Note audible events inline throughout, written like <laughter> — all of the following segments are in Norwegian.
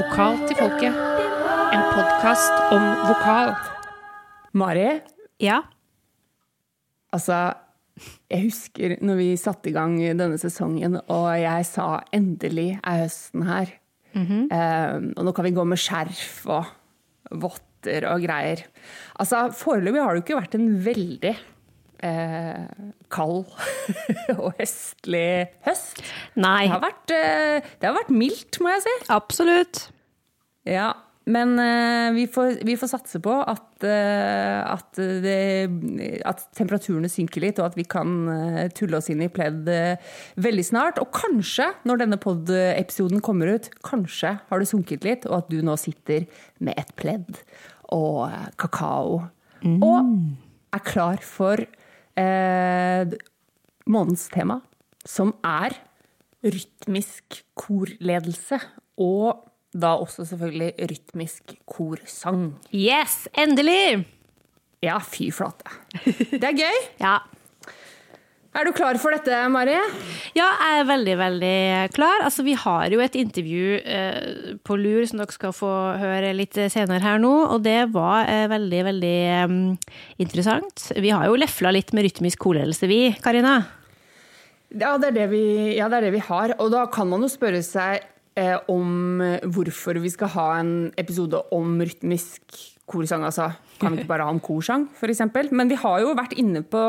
Vokal til folket. En podkast om vokal. Mari, Ja. altså Jeg husker når vi satte i gang denne sesongen, og jeg sa 'endelig er høsten her'. Eh, og nå kan vi gå med skjerf og votter og greier. Altså, Foreløpig har det jo ikke vært en veldig eh, kald <laughs> og høstlig høst. Nei. Det har, vært, eh, det har vært mildt, må jeg si. Absolutt. Ja, men eh, vi, får, vi får satse på at, eh, at, det, at temperaturene synker litt, og at vi kan eh, tulle oss inn i pledd eh, veldig snart. Og kanskje, når denne pod-episoden kommer ut, kanskje har det sunket litt, og at du nå sitter med et pledd og kakao. Og er klar for eh, månedens tema, som er rytmisk korledelse. Og da også selvfølgelig rytmisk korsang. Yes, endelig! Ja, fy flate. Det er gøy. Ja. Er du klar for dette, Mari? ja, jeg er veldig, veldig klar. Altså, vi har jo et intervju eh, på lur som dere skal få høre litt senere her nå, og det var eh, veldig, veldig um, interessant. Vi har jo lefla litt med rytmisk korledelse, vi, Karina. Ja det, er det vi, ja, det er det vi har. Og da kan man jo spørre seg eh, om hvorfor vi skal ha en episode om rytmisk korsang. Altså, kan vi ikke bare ha en korsang, f.eks.? Men vi har jo vært inne på,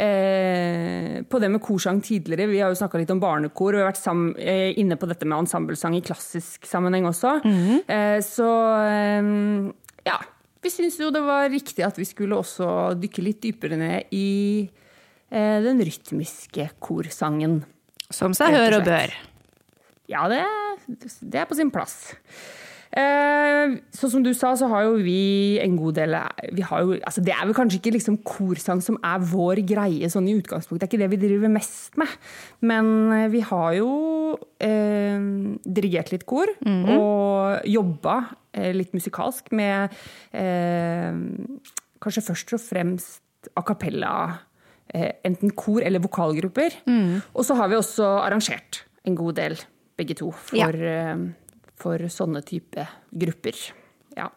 eh, på det med korsang tidligere. Vi har jo snakka litt om barnekor, og vi har vært sam, eh, inne på dette med ensemblesang i klassisk sammenheng også. eh, så eh, ja. Vi syns jo det var riktig at vi skulle også dykke litt dypere ned i eh, den rytmiske korsangen. Som seg hør og bør. Ja, det, det er på sin plass. Sånn som du sa, så har jo vi en god del vi har jo, altså Det er vel kanskje ikke liksom korsang som er vår greie sånn i utgangspunktet. Det er ikke det vi driver mest med. Men eh, vi har jo eh, dirigert litt kor og jobba eh, litt musikalsk med eh, kanskje først og fremst a cappella. Eh, enten kor eller vokalgrupper. Og så har vi også arrangert en god del, begge to, for, Ja. For sånne type grupper. Ja.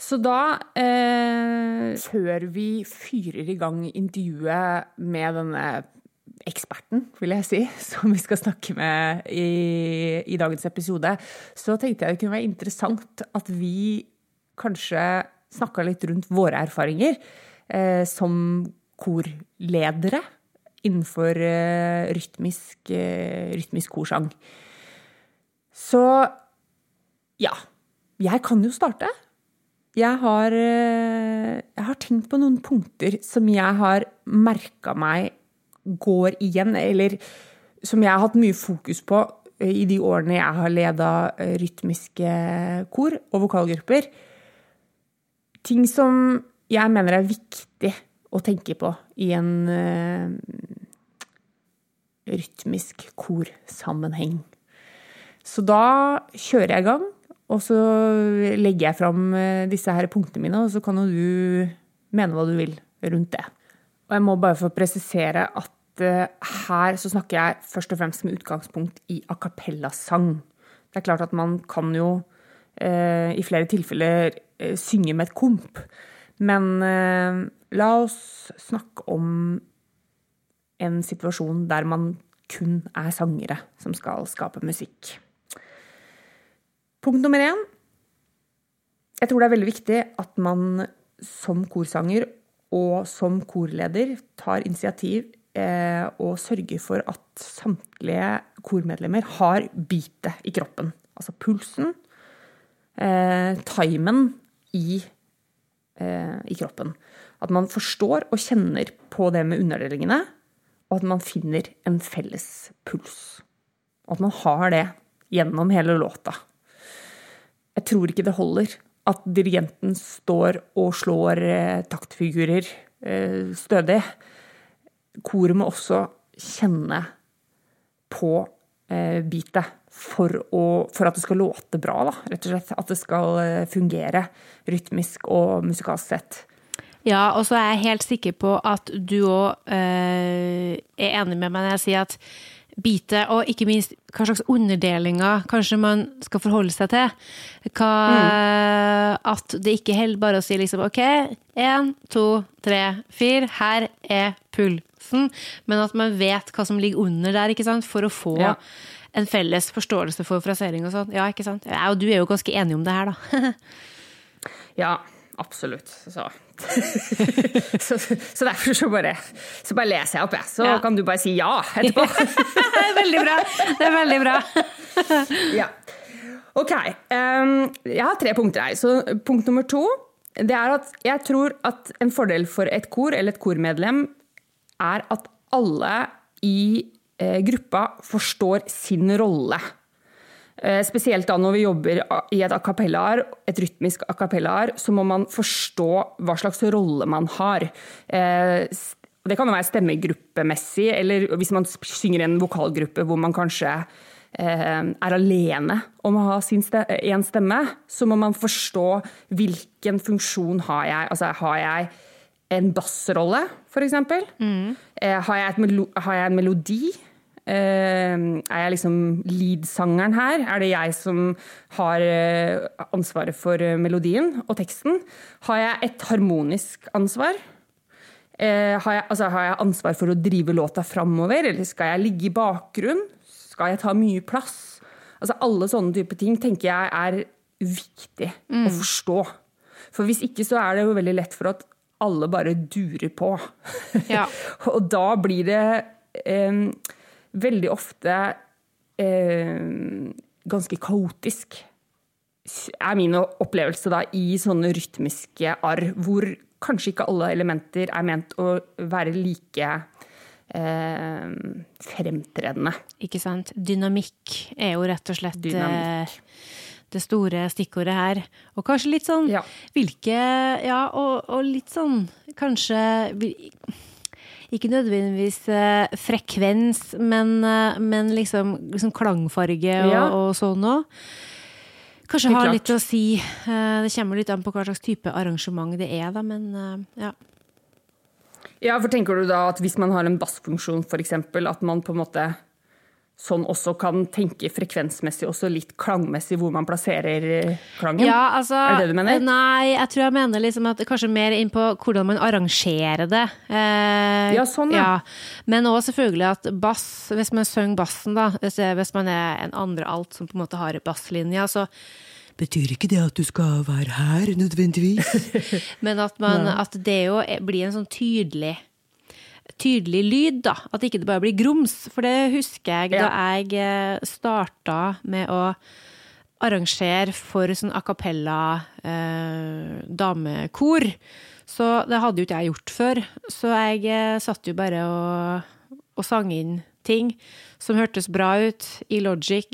Så da, eh, før vi fyrer i gang intervjuet med denne eksperten, vil jeg si, <laughs> som vi skal snakke med i, i dagens episode, så tenkte jeg det kunne være interessant at vi kanskje snakka litt rundt våre erfaringer eh, som korledere innenfor eh, rytmisk, eh, rytmisk korsang. Så ja, jeg kan jo starte. Jeg har, eh, jeg har tenkt på noen punkter som jeg har merka meg går igjen, eller som jeg har hatt mye fokus på eh, i de årene jeg har leda rytmiske kor og vokalgrupper. Ting som jeg mener er viktig å tenke på i en uh, rytmisk korsammenheng. Så da kjører jeg i gang, og så legger jeg fram eh, disse her punktene mine, og så kan jo du mene hva du vil rundt det. Og jeg må bare få presisere at eh, her så snakker jeg først og fremst med utgangspunkt i a cappella-sang. Det er klart at man kan jo eh, i flere tilfeller synge med et komp, men eh, la oss snakke om en situasjon der man kun er sangere som skal skape musikk. Punkt nummer én. Jeg tror det er veldig viktig at man som korsanger og som korleder tar initiativ eh, og sørger for at samtlige kormedlemmer har bitet i kroppen. Altså pulsen, eh, timen i, eh, i kroppen. At man forstår og kjenner på det med underdelingene, og at man finner en felles puls. Og at man har det gjennom hele låta. Jeg tror ikke det holder at dirigenten står og slår eh, taktfigurer eh, stødig. Koret må også kjenne på bitet beatet for, for at det skal låte bra, da, rett og slett. At det skal eh, fungere rytmisk og musikalsk sett. Ja, og så er jeg helt sikker på at du òg øh, er enig med meg når jeg sier at bitet, og ikke minst hva slags underdelinger kanskje man skal forholde seg til. Hva, At det ikke holder bare å si liksom OK, én, to, tre, fire, her er pulsen. Men at man vet hva som ligger under der, ikke sant, for å få Ja. en felles forståelse for frasering og sånn. Ja, ikke sant? Ja, og du er jo ganske enig om det her, da. <laughs> Ja, absolutt. Så. <laughs> så, så derfor så bare, så bare leser jeg opp, jeg. Så Ja. kan du bare si ja etterpå. <laughs> det er veldig bra. Det er veldig bra. <laughs> ja. Ok. Um, jeg har tre punkter her. Så punkt nummer to det er at jeg tror at en fordel for et kor eller et kormedlem er at alle i eh, gruppa forstår sin rolle. Eh, Spesielt da når vi jobber i et a et rytmisk acapellar, så må man forstå hva slags rolle man har. Eh, Det kan jo være stemmegruppemessig, eller hvis man synger i en vokalgruppe hvor man kanskje eh, er alene om å ha én stemme, så må man forstå hvilken funksjon har jeg. Altså har jeg en bassrolle, f.eks.? Mm. Har, har jeg en melodi? Eh, er jeg liksom leadsangeren her? Er det jeg som har eh, ansvaret for eh, melodien og teksten? Har jeg et harmonisk ansvar? Eh, har, jeg, altså, har jeg ansvar for å drive låta framover, eller skal jeg ligge i bakgrunn? Skal jeg ta mye plass? Altså, alle sånne type ting tenker jeg er viktig å forstå. For hvis ikke så er det jo veldig lett for at alle bare durer på. Ja. <laughs> og da blir det eh, veldig ofte eh, ganske kaotisk, er min opplevelse da, i sånne rytmiske arr, hvor kanskje ikke alle elementer er ment å være like eh, fremtredende. Ikke sant. Dynamikk er jo rett og slett eh, Dynamikk. det store stikkordet her. Og kanskje litt sånn Ja. hvilke Ja, og, og litt sånn kanskje ikke nødvendigvis eh, frekvens, men, eh, men liksom, liksom klangfarge og, Ja. og sånn òg. Kanskje har litt å si. Eh, det kommer litt an på hva slags type arrangement det er, da, men ja. Ja, for tenker du da at hvis man har en bassfunksjon, f.eks., at man på en måte sånn også kan tenke frekvensmessig, også litt klangmessig, hvor man plasserer eh, klangen? Ja, altså Er det det du mener? Nei, jeg tror jeg mener liksom at kanskje mer inn på hvordan man arrangerer det. Eh, Ja, sånn, ja. Men òg selvfølgelig at bass, hvis man synger bassen, da, hvis, hvis man er en andre alt som på en måte har basslinja, så Betyr ikke det at du skal være her, nødvendigvis? <laughs> Men at, man, at det jo blir en sånn tydelig Tydelig lyd, da. At ikke det bare blir grums. For det husker jeg da jeg eh, starta med å arrangere for sånn a cappella eh, damekor. Så det hadde jo ikke jeg gjort før. Så jeg eh, satt jo bare og, og sang inn ting som hørtes bra ut i Logic,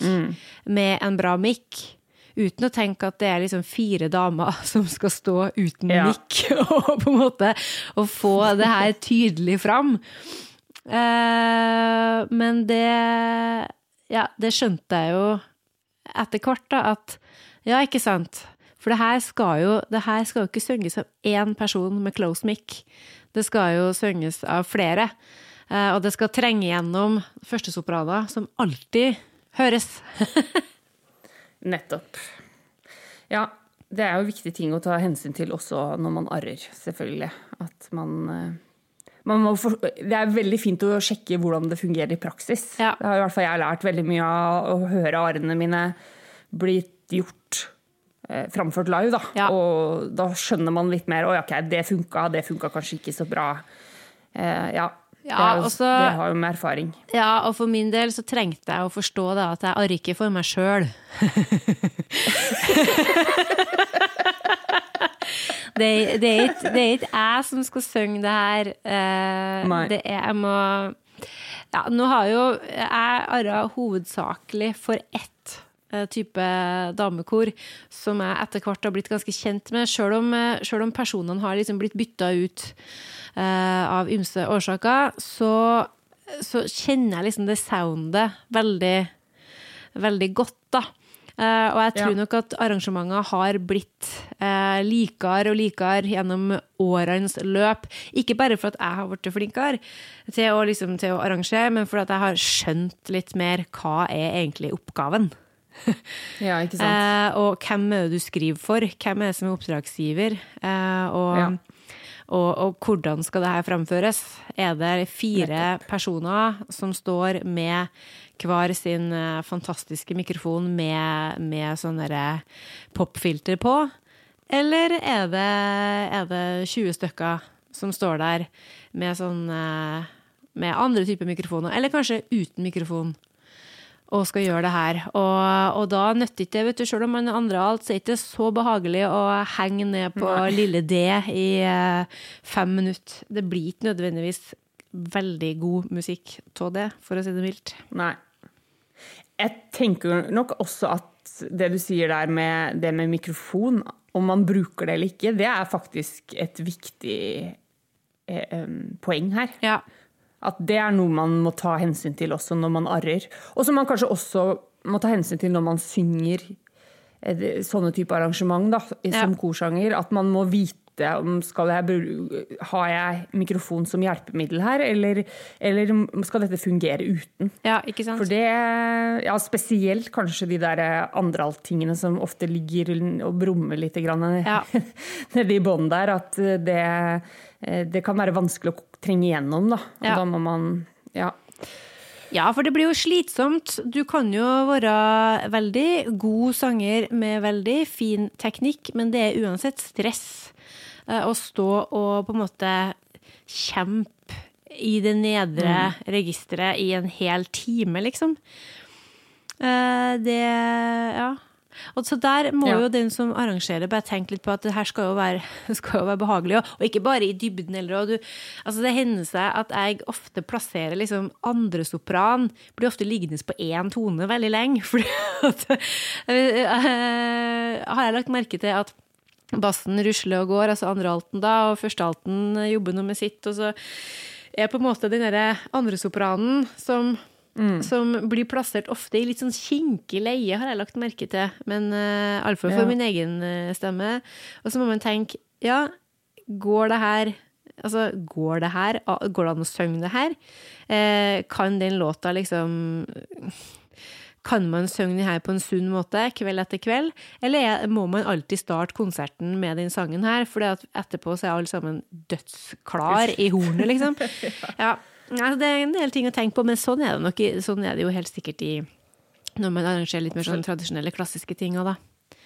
med en bra mic. Uten å tenke at det er liksom fire damer <laughs> som skal stå uten Ja. mic <laughs> og på en måte og få det her tydelig fram. Uh, men det Ja, det skjønte jeg jo etter hvert, da, at ja, ikke sant. For det her skal jo, det her skal jo ikke synges av én person med close mic. Det skal jo synges av flere. Uh, og det skal trenge gjennom førstesopraner, som alltid høres. <laughs> Nettopp. Ja, det er jo viktige ting å ta hensyn til også når man arrer, selvfølgelig. At man, eh, man må for, Det er veldig fint å sjekke hvordan det fungerer i praksis. Ja. Det har i hvert fall jeg lært veldig mye av å høre arrene mine blitt gjort. Eh, framført live, da. Ja. Og da skjønner man litt mer. Å ja, okay, det funka, det funka kanskje ikke så bra. Eh, ja. Ja, det, jo, og det har jo med erfaring. Ja, og for min del så trengte jeg å forstå da at jeg arker for meg sjøl. <laughs> det, det, er ikke, det er ikke jeg som skal synge det her. Eh, det er jeg må Ja, nå har jo jeg arra hovedsakelig for ett eh, type damekor, som jeg etter hvert har blitt ganske kjent med, sjøl om, eh, selv om personene har liksom blitt bytta ut av ymse årsaker, så, så kjenner jeg liksom det soundet veldig, veldig godt, da. Eh, og jeg tror Ja. nok at arrangementer har blitt eh, likere og likere gjennom årenes løp. Ikke bare for at jeg har blitt flinkere til å, liksom, til å arrangere, men for at jeg har skjønt litt mer hva er egentlig oppgaven. <laughs> Ja, ikke sant? Eh, og hvem er det du skriver for? Hvem er det som er oppdragsgiver? Eh, og, Ja. Og, og hvordan skal det her fremføres? Er det fire personer som står med hver sin eh, fantastiske mikrofon med, med sånne popfilter på? Eller er det, er det 20 stykker som står der med sånn eh, med andre typer mikrofoner, eller kanskje uten mikrofon? Og skal gjøre det her. Og, og da nytter ikke det, vet du, selv om man andre alt, så er det ikke så behagelig å henge ned på Nei. lille D i eh, fem minutter. Det blir ikke nødvendigvis veldig god musikk av det, for å si det mildt. Nei. Jeg tenker nok også at det du sier der med det med mikrofon, om man bruker det eller ikke, det er faktisk et viktig eh, poeng her. Ja. At det er noe man må ta hensyn til også når man arrer. Og som man kanskje også må ta hensyn til når man synger eh, sånne type arrangement da, som Ja. korsanger. At man må vite om skal jeg, har jeg mikrofon som hjelpemiddel her, eller, eller skal dette fungere uten. ja, ikke sant? For det, ja, spesielt kanskje de der andre tingene som ofte ligger og brummer litt grann <laughs> Ja. nede i bånn der, at det, det kan være vanskelig å trenge igjennom, da. Ja. da må man, ja. Ja, for det blir jo slitsomt. Du kan jo være veldig god sanger med veldig fin teknikk, men det er uansett stress eh, å stå og på en måte kjempe i det nedre registeret i en hel time, liksom. Eh, Det Ja. Og så der må Ja. jo den som arrangerer bare tenke litt på at det her skal jo være, <laughs> skal jo være behagelig, og, ikke bare i dybden heller. Og du, altså det hender seg at jeg ofte plasserer liksom andresopran, blir ofte liggende på én tone veldig lenge. <laughs> Fordi at eh, Har jeg lagt merke til at bassen rusler og går, altså andrealten da, og førstealten jobber noe med sitt, og så er på en måte den derre andresopranen som som blir plassert ofte i litt sånn kinkig leie, har jeg lagt merke til. Men uh, iallfall for Ja. min egen eh, stemme. Og så må man tenke, ja, går det her Altså, går det her? Går det an å synge det her? Eh, kan den låta liksom Kan man synge den her på en sunn måte, kveld etter kveld? Eller er, må man alltid starte konserten med den sangen her, for etterpå så er alle sammen dødsklar i hornet, liksom? <laughs> Ja. Nei, det er en del ting å tenke på, men sånn er det, nok, sånn er det jo helt sikkert i når man arrangerer litt mer sånn tradisjonelle, klassiske ting òg, da.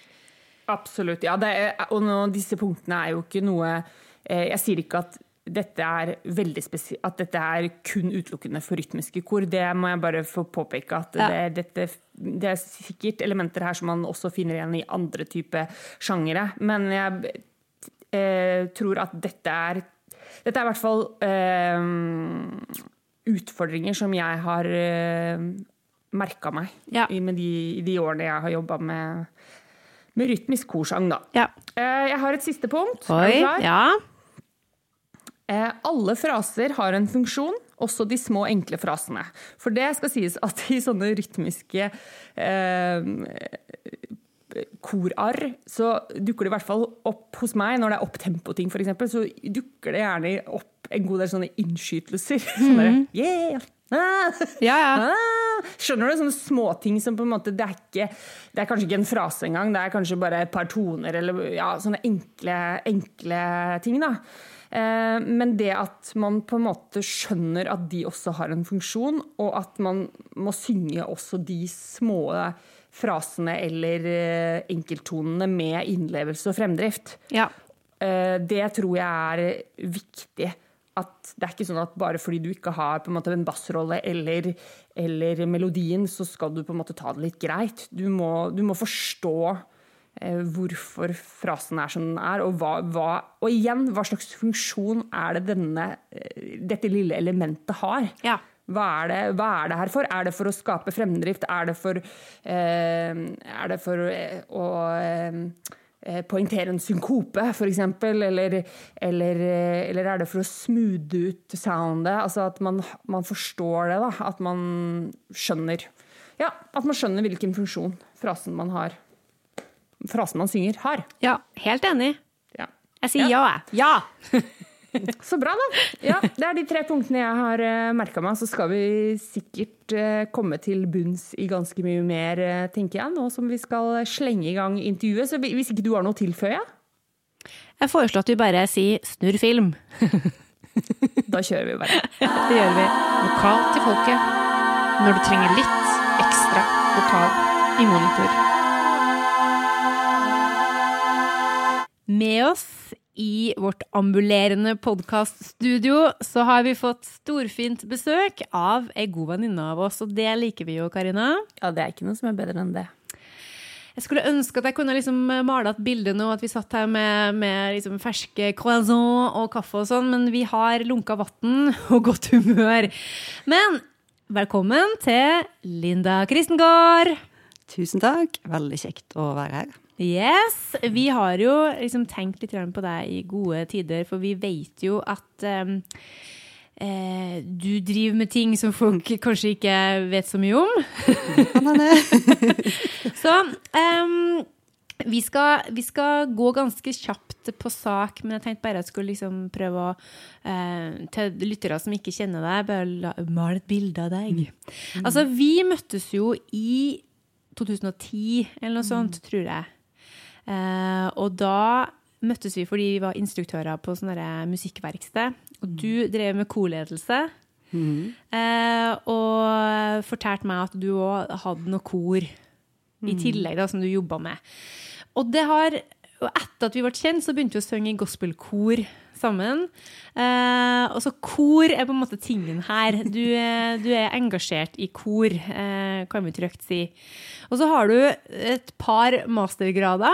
Absolutt. Ja, det er, og nå, disse punktene er jo ikke noe eh, Jeg sier ikke at dette er at dette er kun utelukkende for rytmiske kor. Det må jeg bare få påpeke. at Ja. det, dette, det er sikkert elementer her som man også finner igjen i andre typer sjangere. Men jeg eh, tror at dette er Dette er i hvert fall eh, utfordringer som jeg har eh, merka meg Ja. i, med de, i de årene jeg har jobba med, med rytmisk korsang, da. Ja. Eh, Jeg har et siste punkt. Er Oi. du klar? Ja. Eh, Alle fraser har en funksjon, også de små, enkle frasene. For det skal sies at i sånne rytmiske eh, korarr, så dukker det i hvert fall opp hos meg, når det er opptempo-ting f.eks., så dukker det gjerne opp en god del sånne innskytelser. <laughs> Sånn der, yeah! Ah! Ja, ja. Ah, skjønner du? Sånne småting som på en måte det er, ikke, det er kanskje ikke en frase engang, det er kanskje bare et par toner eller ja, sånne enkle, enkle ting. da. Eh, men det at man på en måte skjønner at de også har en funksjon, og at man må synge også de små frasene eller eh, enkelttonene med innlevelse og fremdrift. ja. Eh, Det tror jeg er viktig. At det er ikke sånn at bare fordi du ikke har på en måte en bassrolle eller, eller melodien, så skal du på en måte ta det litt greit. Du må, du må forstå hvorfor frasen er som den er, og, hva, hva, og igjen, hva slags funksjon er det denne, eh, dette lille elementet har. Ja. Hva er, det, hva er det her for? Er det for å skape fremdrift? Er det for, eh, er det for eh, å eh, eh, poengtere en synkope, f.eks.? Eller, eller, eh, eller er det for å smoothe ut soundet? Altså at man, man forstår det, da. At man skjønner Ja, at man skjønner hvilken funksjon frasen man har. Frasen man synger, har. Ja, helt enig. Ja. Jeg sier ja, jeg. Ja! <laughs> Så bra, da. Ja, Det er de tre punktene jeg har uh, merka meg. Så skal vi sikkert uh, komme til bunns i ganske mye mer, uh, tenker jeg, nå som vi skal slenge i gang intervjuet. Så hvis ikke du har noe å tilføye, Jeg foreslår at vi bare sier 'snurr film'. <laughs> da kjører vi bare. Det gjør vi. Lokalt til folket. Når du trenger litt ekstra lokal i monitor. Med oss i vårt ambulerende podkaststudio så har vi fått storfint besøk av ei god venninne av oss, og det liker vi jo, Karina. Ja, det er ikke noe som er bedre enn det. Jeg skulle ønske at jeg kunne liksom male et bilde nå, at vi satt her med, med liksom ferske croissant og kaffe og sånn, men vi har lunka vann og godt humør. Men velkommen til Linda Kristengård. Tusen takk. Veldig kjekt å være her. Yes, Vi har jo liksom tenkt litt på deg i gode tider, for vi vet jo at um, eh, du driver med ting som folk kanskje ikke vet så mye om. <laughs> Så um, vi, skal, vi skal gå ganske kjapt på sak, men jeg tenkte bare jeg skulle liksom prøve å eh, Til lyttere som ikke kjenner deg, bare male et bilde av deg. Altså, vi møttes jo i 2010, eller noe sånt, tror jeg. Eh, og da møttes vi fordi vi var instruktører på sånne musikkverksted. Og du drev med korledelse. Eh, og fortalte meg at du òg hadde noe kor i tillegg, da, som du jobba med. Og det har og etter at vi ble kjent, så begynte vi å synge i gospelkor sammen. Eh, og så kor er på en måte tingen her. Du, er- du er engasjert i kor, eh, kan vi trygt si. Og så har du et par mastergrader.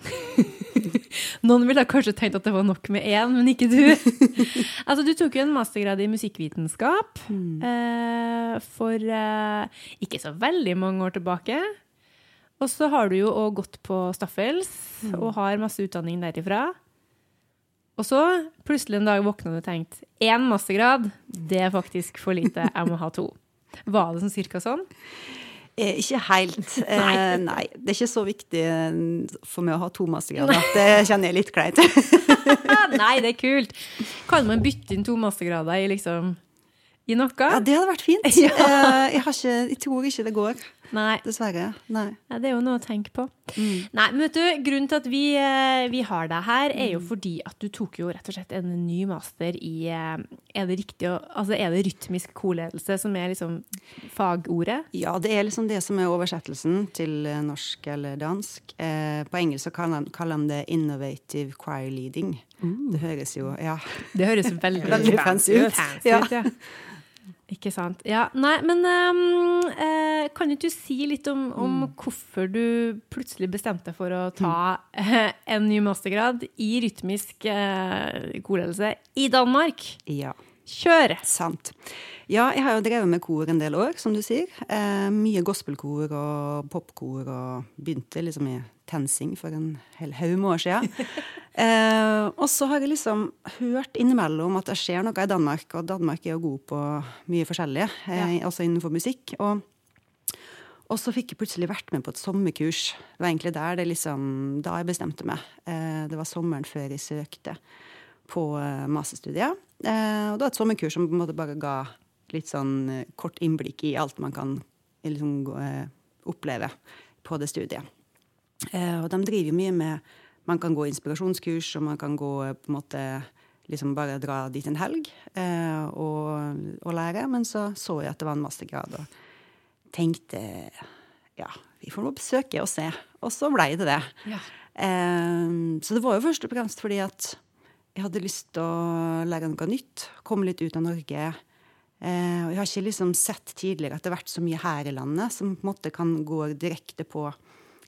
<laughs> Noen ville kanskje tenkt at det var nok med én, men ikke du. <laughs> altså, du tok jo en mastergrad i musikkvitenskap eh, for eh, ikke så veldig mange år tilbake. Og så har du jo òg gått på Staffels og har masse utdanning derifra. Og så plutselig en dag våkna du og tenkte én mastergrad, det er faktisk for lite, jeg må ha to. Var det sånn cirka sånn? Eh, ikke helt. <laughs> Eh, nei. Det er ikke så viktig eh, for meg å ha to mastergrader. Det kjenner jeg litt kleint. <laughs> Nei, det er kult. Kan man bytte inn to mastergrader i liksom i noe? Ja, det hadde vært fint. <laughs> Ja. Eh, jeg, har ikke, jeg tror ikke det går. Nei. Dessverre. Nei. Ja, det er jo noe å tenke på. Nei, men vet du, Grunnen til at vi, eh, vi har deg her, er jo fordi at du tok jo rett og slett en ny master i eh, Er det riktig å Altså, er det rytmisk korledelse som er liksom fagordet? Ja, det er liksom det som er oversettelsen til eh, norsk eller dansk. Eh, på engelsk så kaller de- kaller de det 'innovative choir leading'. Det høres jo Ja. Det høres veldig, Veldig fancy ut. Fancy Ja. ja. <laughs> Ikke sant. Ja, nei, men um, eh, kan ikke du si litt om, om hvorfor du plutselig bestemte for å ta eh, en ny mastergrad i rytmisk eh, korledelse i Danmark? ja. Kjør! Sant. Ja, jeg har jo drevet med kor en del år, som du sier. Eh, mye gospelkor og popkor, og begynte liksom i TenSing for en hel haug med år siden. <laughs> Eh, og så har jeg liksom hørt innimellom at det skjer noe i Danmark, og Danmark er jo god på mye forskjellig, eh, også innenfor musikk. Og, og så fikk jeg plutselig vært med på et sommerkurs. Det var egentlig der det liksom, da jeg bestemte meg. Eh, det var sommeren før jeg søkte på eh, masterstudiet. Eh, og det var et sommerkurs som på en måte bare ga litt sånn eh, kort innblikk i alt man kan liksom, oppleve på det studiet. Eh, og de driver mye med Man kan gå inspirasjonskurs, og man kan gå eh, på en måte liksom bare dra dit en helg eh, og, og lære. Men så så jeg at det var en mastergrad, og tenkte ja, vi får nå besøke og se. Og så blei det det. Ja. Eh, så det var jo først og fremst fordi at jeg hadde lyst til å lære noe nytt. Komme litt ut av Norge. Eh, og jeg har ikke liksom sett tidligere at det har vært så mye her i landet som på en måte kan gå direkte på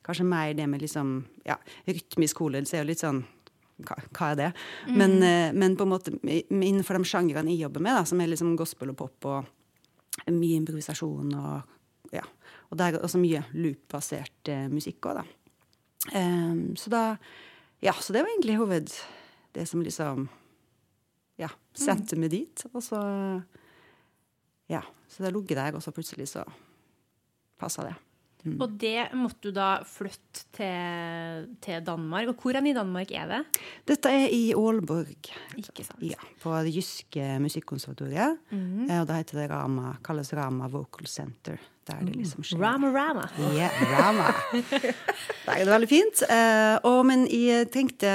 kanskje mer det med liksom ja, rytmisk holdelse er jo litt sånn hva, hva er det? Men, eh, men på en måte innenfor de sjangrene jeg jobber med, da, som er liksom gospel og pop og mye improvisasjon og ja, og der er også mye loop-basert eh, musikk òg, da. Um, så da Ja, så det var egentlig hoved det som liksom Ja, sendte meg dit. Og så Ja. Så det lå der, og så plutselig så passa det. Og det måtte du da flytte til, til Danmark. Og hvor i Danmark er det? Dette er i Aalborg. Ikke sant? Ja, på det jyske musikkonservatoriet. Mm. Og da heter det Rama, kalles Rama Vocal Center. Der det liksom skjer. Rama Rama. Ja, Rama. <laughs> det er veldig fint. Eh, og, men jeg tenkte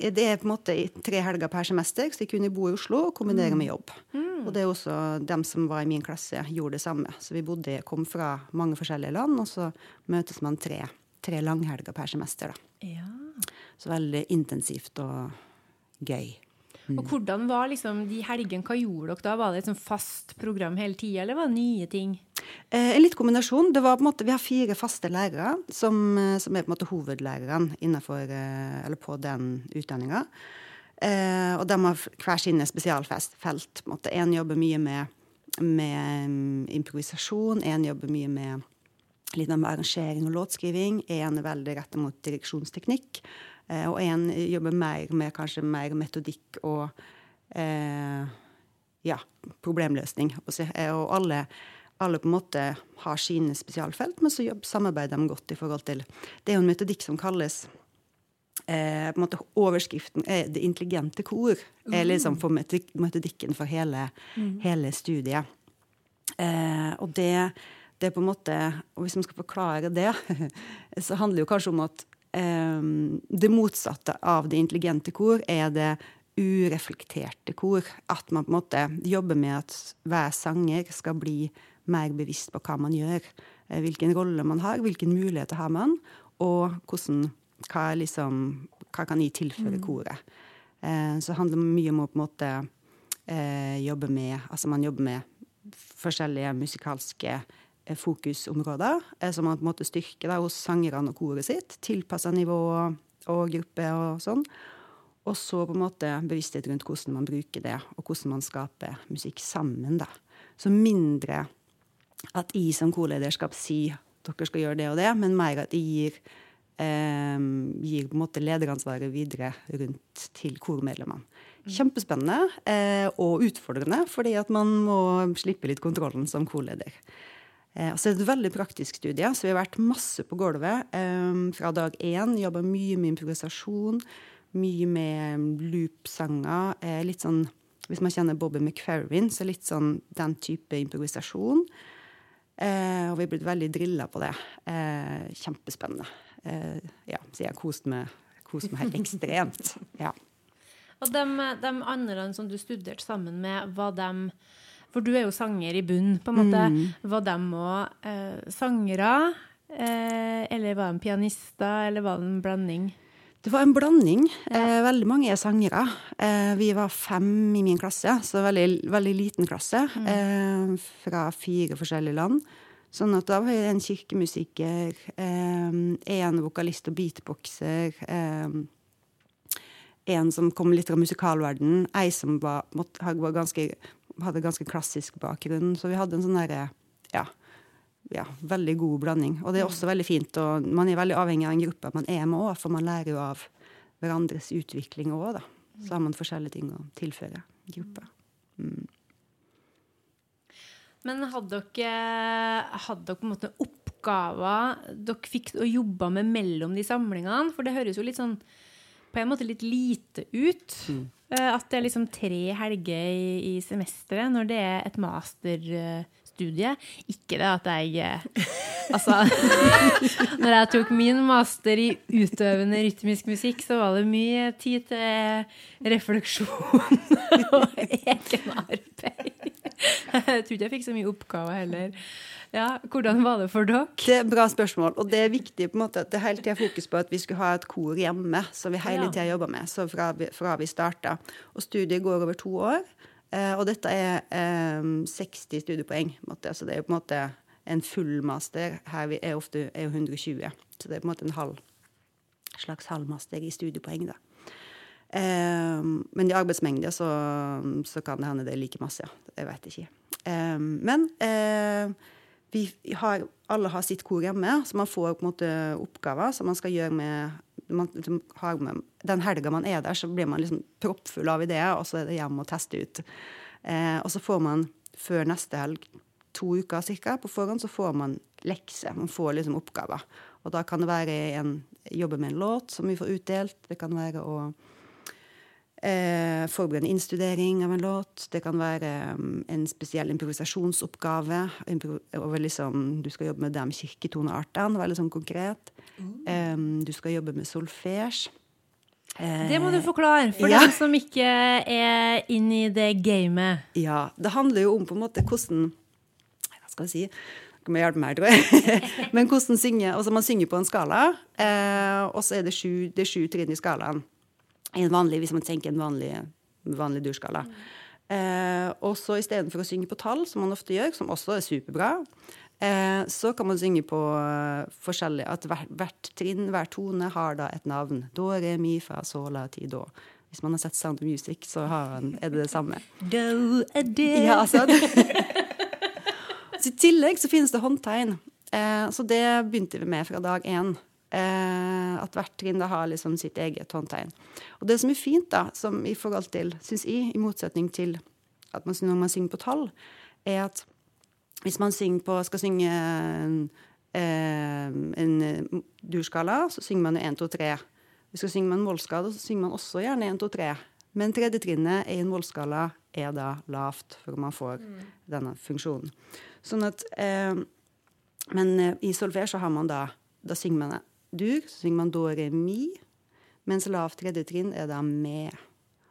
Det er på en måte tre helger per semester, så jeg kunne bo i Oslo og kombinere med jobb. Og det er også dem som var i min klasse, gjorde det samme. Så vi bodde, kom fra mange forskjellige land, og så møtes man tre, tre langhelger per semester. Da. Ja. Så veldig intensivt og gøy. Og hvordan var liksom de helgene? Hva gjorde dere da? Var det et sånn fast program hele tida, eller var det nye ting? Eh, en litt kombinasjon. Det var på en måte, vi har fire faste lærere som, eh, som er på en måte hovedlærerne innenfor, eh, eller på den utdanninga. Og de har hver sine spesialfelt. Én jobber mye med, med mm, improvisasjon, en jobber mye med litt med arrangering og låtskriving. En er veldig retta mot direksjonsteknikk. Og en jobber mer med kanskje mer metodikk og eh, ja, problemløsning. Og alle, alle på en måte har sine spesialfelt, men så samarbeider de godt i forhold til Det er jo en metodikk som kalles eh, på en måte Overskriften er 'Det intelligente kor'. er liksom for metodikken for hele, hele studiet. Eh, og det, det er på en måte Og hvis man skal forklare det, <laughs> så handler det jo kanskje om at eh, det motsatte av det intelligente kor er det ureflekterte kor. At man på en måte jobber med at hver sanger skal bli mer bevisst på hva man gjør. eh, Hvilken rolle man har, hvilke muligheter har man, og hvordan, hva, liksom, hva kan jeg tilføre koret. Eh, så det handler mye om å på en måte eh, jobbe med Altså man jobber med forskjellige musikalske fokusområder, som man på en måte styrker da, hos sangerne og koret sitt. Tilpassa nivå og gruppe og sånn. Og så på en måte bevissthet rundt hvordan man bruker det, og hvordan man skaper musikk sammen. da. Så mindre at jeg som korlederskap sier at dere skal gjøre det og det, men mer at jeg gir, eh, gir lederansvaret videre rundt til kormedlemmene. Kjempespennende eh, og utfordrende, fordi at man må slippe litt kontrollen som korleder. Eh, altså så er et veldig praktisk studie, så vi har vært masse på gulvet eh, fra dag én. Jobba mye med improvisasjon, mye med loop-sanger. Eh, litt sånn, hvis man kjenner Bobby McFerrin, så litt sånn den type improvisasjon. Eh, og vi er blitt veldig drilla på det. Eh, kjempespennende. Eh, ja, så jeg har kost meg, kost meg helt ekstremt. <laughs> Ja. Og de, de andre som du studerte sammen med, var de For du er jo sanger i bunn, på en måte. Var de òg eh, sangere? Eh, eller var de pianister, eller var det en blanding? Det var en blanding. Ja. veldig mange er sangere. Eh, vi var fem i min klasse, så veldig, veldig liten klasse. Mm. fra fire forskjellige land. Sånn at da var vi en kirkemusiker, eh, en vokalist og beatboxer, eh, en som kom litt fra musikalverdenen, ei som var, måtte, var ganske, hadde ganske klassisk bakgrunn. Så vi hadde en sånn derre ja, ja, veldig god blanding. Og det er også veldig fint. Og man er veldig avhengig av en gruppe man er med òg, for man lærer jo av hverandres utvikling òg, da. Så har man forskjellige ting å tilføre gruppa. Men hadde dere, hadde dere på en måte oppgaver dere fikk å jobbe med mellom de samlingene? For det høres jo litt sånn på en måte litt lite ut. Mm. At det er liksom tre helger i, i semesteret når det er et masterstudie. Ikke det at jeg eh, Altså <laughs> Når jeg tok min master i utøvende rytmisk musikk, så var det mye tid til refleksjon <laughs> og egenarbeid. Jeg tror ikke jeg fikk så mye oppgaver heller. Ja, Hvordan var det for dere? Det er bra spørsmål, og det er viktig på en måte at det hele tida fokus på at vi skulle ha et kor hjemme, som vi hele tida jobber med, så fra, vi- fra vi starta. Og studiet går over to år, og dette er eh, 60 studiepoeng. på en måte. Så det er jo på en måte en full master. Her er ofte er 120, så det er på en måte en halv, slags halvmaster i studiepoeng. da. Eh, men i arbeidsmengde så, så kan det hende det er like masse. ja. Jeg vet ikke. Eh, men eh, vi har, alle har sitt kor hjemme, så man får på en måte oppgaver som man skal gjøre med, man, liksom har med Den helga man er der, så blir man liksom proppfull av ideer, og så er det hjem og teste ut. Eh, og så får man før neste helg to uker cirka, på forhånd, så får man lekser. Man får liksom oppgaver. Og da kan det være en, jobbe med en låt som vi får utdelt. Det kan være å eh, forberede innstudering av en låt. Det kan være um, en spesiell improvisasjonsoppgave. Impro over liksom, du skal jobbe med de kirketoneartene, veldig sånn konkret. Em, du skal jobbe med solfège. Eh, Det må du forklare for Ja. dem som ikke er inn i det gamet. Ja, det handler jo om på en måte hvordan Hva skal jeg si? Dere må hjelpe meg, tror jeg. <laughs> Men hvordan synge Altså, man synger på en skala, eh, og så er det sju, det er sju trinn i skalaen. I en vanlig, hvis man tenker en vanlig, vanlig durskala. Eh, og så istedenfor å synge på tall, som man ofte gjør, som også er superbra, eh, så kan man synge på eh, forskjellig At hvert, hvert trinn, hver tone, har da et navn. Do, re, mi, fa, sol, la, ti, do. Hvis man har sett Sound of Music, så har han, er det det samme. Do a day. Ja, altså. <laughs> så I tillegg så finnes det håndtegn. Eh, så det begynte vi med fra dag én. Eh, at hvert trinn da har liksom sitt eget håndtegn. Og det som er fint, da, som i forhold til, syns jeg, i motsetning til at man, når man synger på tall, er at hvis man synger på, skal synge en, eh, en eh, durskala, så synger man jo 1, 2, 3. Hvis man synger med en målskala, så synger man også gjerne 1, 2, 3. Men tredje trinnet i en målskala er da lavt, for man får denne funksjonen. Sånn at eh, Men eh, i solver så har man da Da synger man dur, så synger man do, re, mi. Mens lavt tredje trinn er da med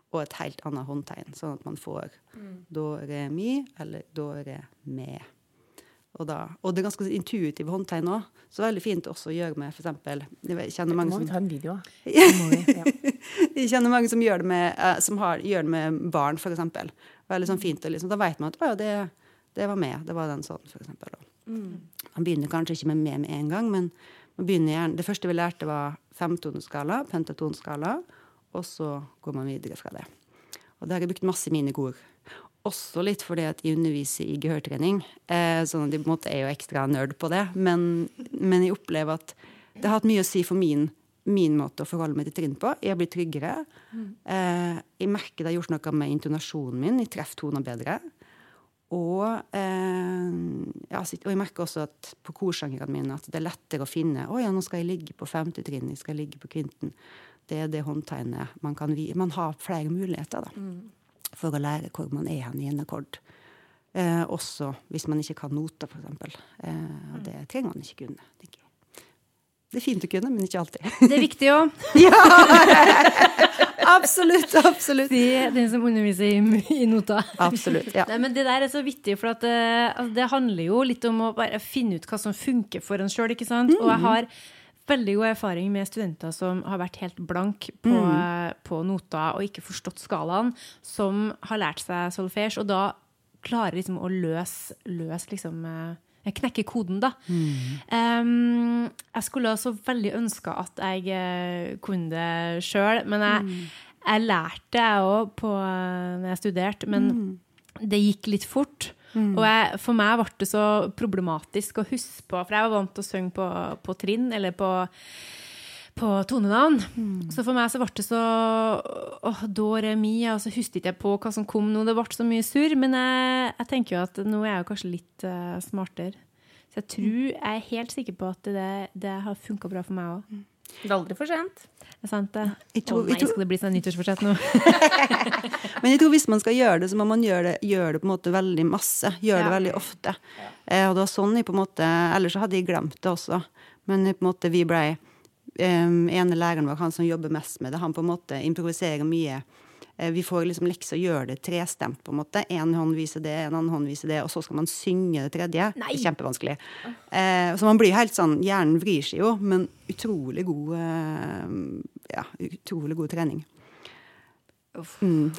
og et helt annet håndtegn, sånn at man får do, re, mi eller do, re, me. Og, da, og det er ganske intuitive håndtegn òg, så veldig fint også å gjøre med f.eks. Jeg kjenner mange Må vi ta en video? <laughs> Ja. jeg kjenner mange som gjør det med, eh, som har, gjør det med barn, for eksempel. Veldig sånn fint, og liksom, da vet man at å, ja, det, det var med. Det var den sånn, for eksempel. Og Man begynner kanskje ikke med med med en gang, men Det første vi lærte, var femtoneskala, pentatonskala, og så går man videre fra det. Og der har jeg brukt masse mine ord. Også litt fordi at jeg underviser i gehørtrening, eh, sånn at jeg på en måte er jo ekstra nerd på det. Men, men jeg opplever at det har hatt mye å si for min, min måte å forholde meg til trinn på. Jeg blir tryggere. Eh, jeg merker det har gjort noe med intonasjonen min. Jeg treffer toner bedre. Og, eh, ja, og jeg merker også at på korsangerne mine at det er lettere å finne Å ja, nå skal jeg ligge på femte trinn, jeg skal ligge på kvinten. Det er det håndtegnet man kan vi Man har flere muligheter, da. For å lære hvor man er hen i en akkord. Eh, også hvis man ikke kan noter, for eksempel. Eh, og det trenger man ikke kunne. tenker jeg. Det er fint å kunne, men ikke alltid. Det er viktig òg. <laughs> <laughs> absolutt, absolutt. Si den som underviser i, i nota. Absolutt, ja. Nei, men Det der er så vittig, for at, eh, altså, det handler jo litt om å bare finne ut hva som funker for en sjøl. Og jeg har veldig god erfaring med studenter som har vært helt blank på, mm. på nota og ikke forstått skalaen, som har lært seg solfège, og da klarer liksom å løse, løse liksom eh, Knekke koden, da. Um, jeg skulle så veldig ønske at jeg eh, kunne det sjøl, men jeg, jeg lærte det òg når jeg studerte, men det gikk litt fort. Og jeg, for meg ble det så problematisk å huske på, for jeg var vant til å synge på, på trinn, eller på, på tonenavn. Så for meg så ble det så åh, do, re, mi, og så husket ikke jeg på hva som kom nå. Det ble så mye surr. Men jeg, jeg tenker jo at nå er jeg jo kanskje litt uh, smartere. Så jeg tror, jeg er helt sikker på at det, det har funka bra for meg òg. Det er aldri for sent. Det Er sant, det? Jeg tror- nei, skal det bli sånn nyttårsforsett nå? <laughs> Men jeg tror hvis man skal gjøre det, så må man gjøre det, gjøre det på en måte veldig masse. Gjøre det veldig ofte. Eh, og det var sånn jeg på en måte Ellers så hadde jeg glemt det også. Men på en måte vi blei ene læreren vår, han som jobber mest med det, han på en måte improviserer mye. Eh, vi får liksom lekser å gjøre det trestemt, på en måte. En hånd viser det, en annen hånd viser det, og så skal man synge det tredje. Nei! Det er kjempevanskelig. Eh, så man blir helt sånn Hjernen vrir seg jo, men utrolig god eh, Ja, utrolig god trening. Mm.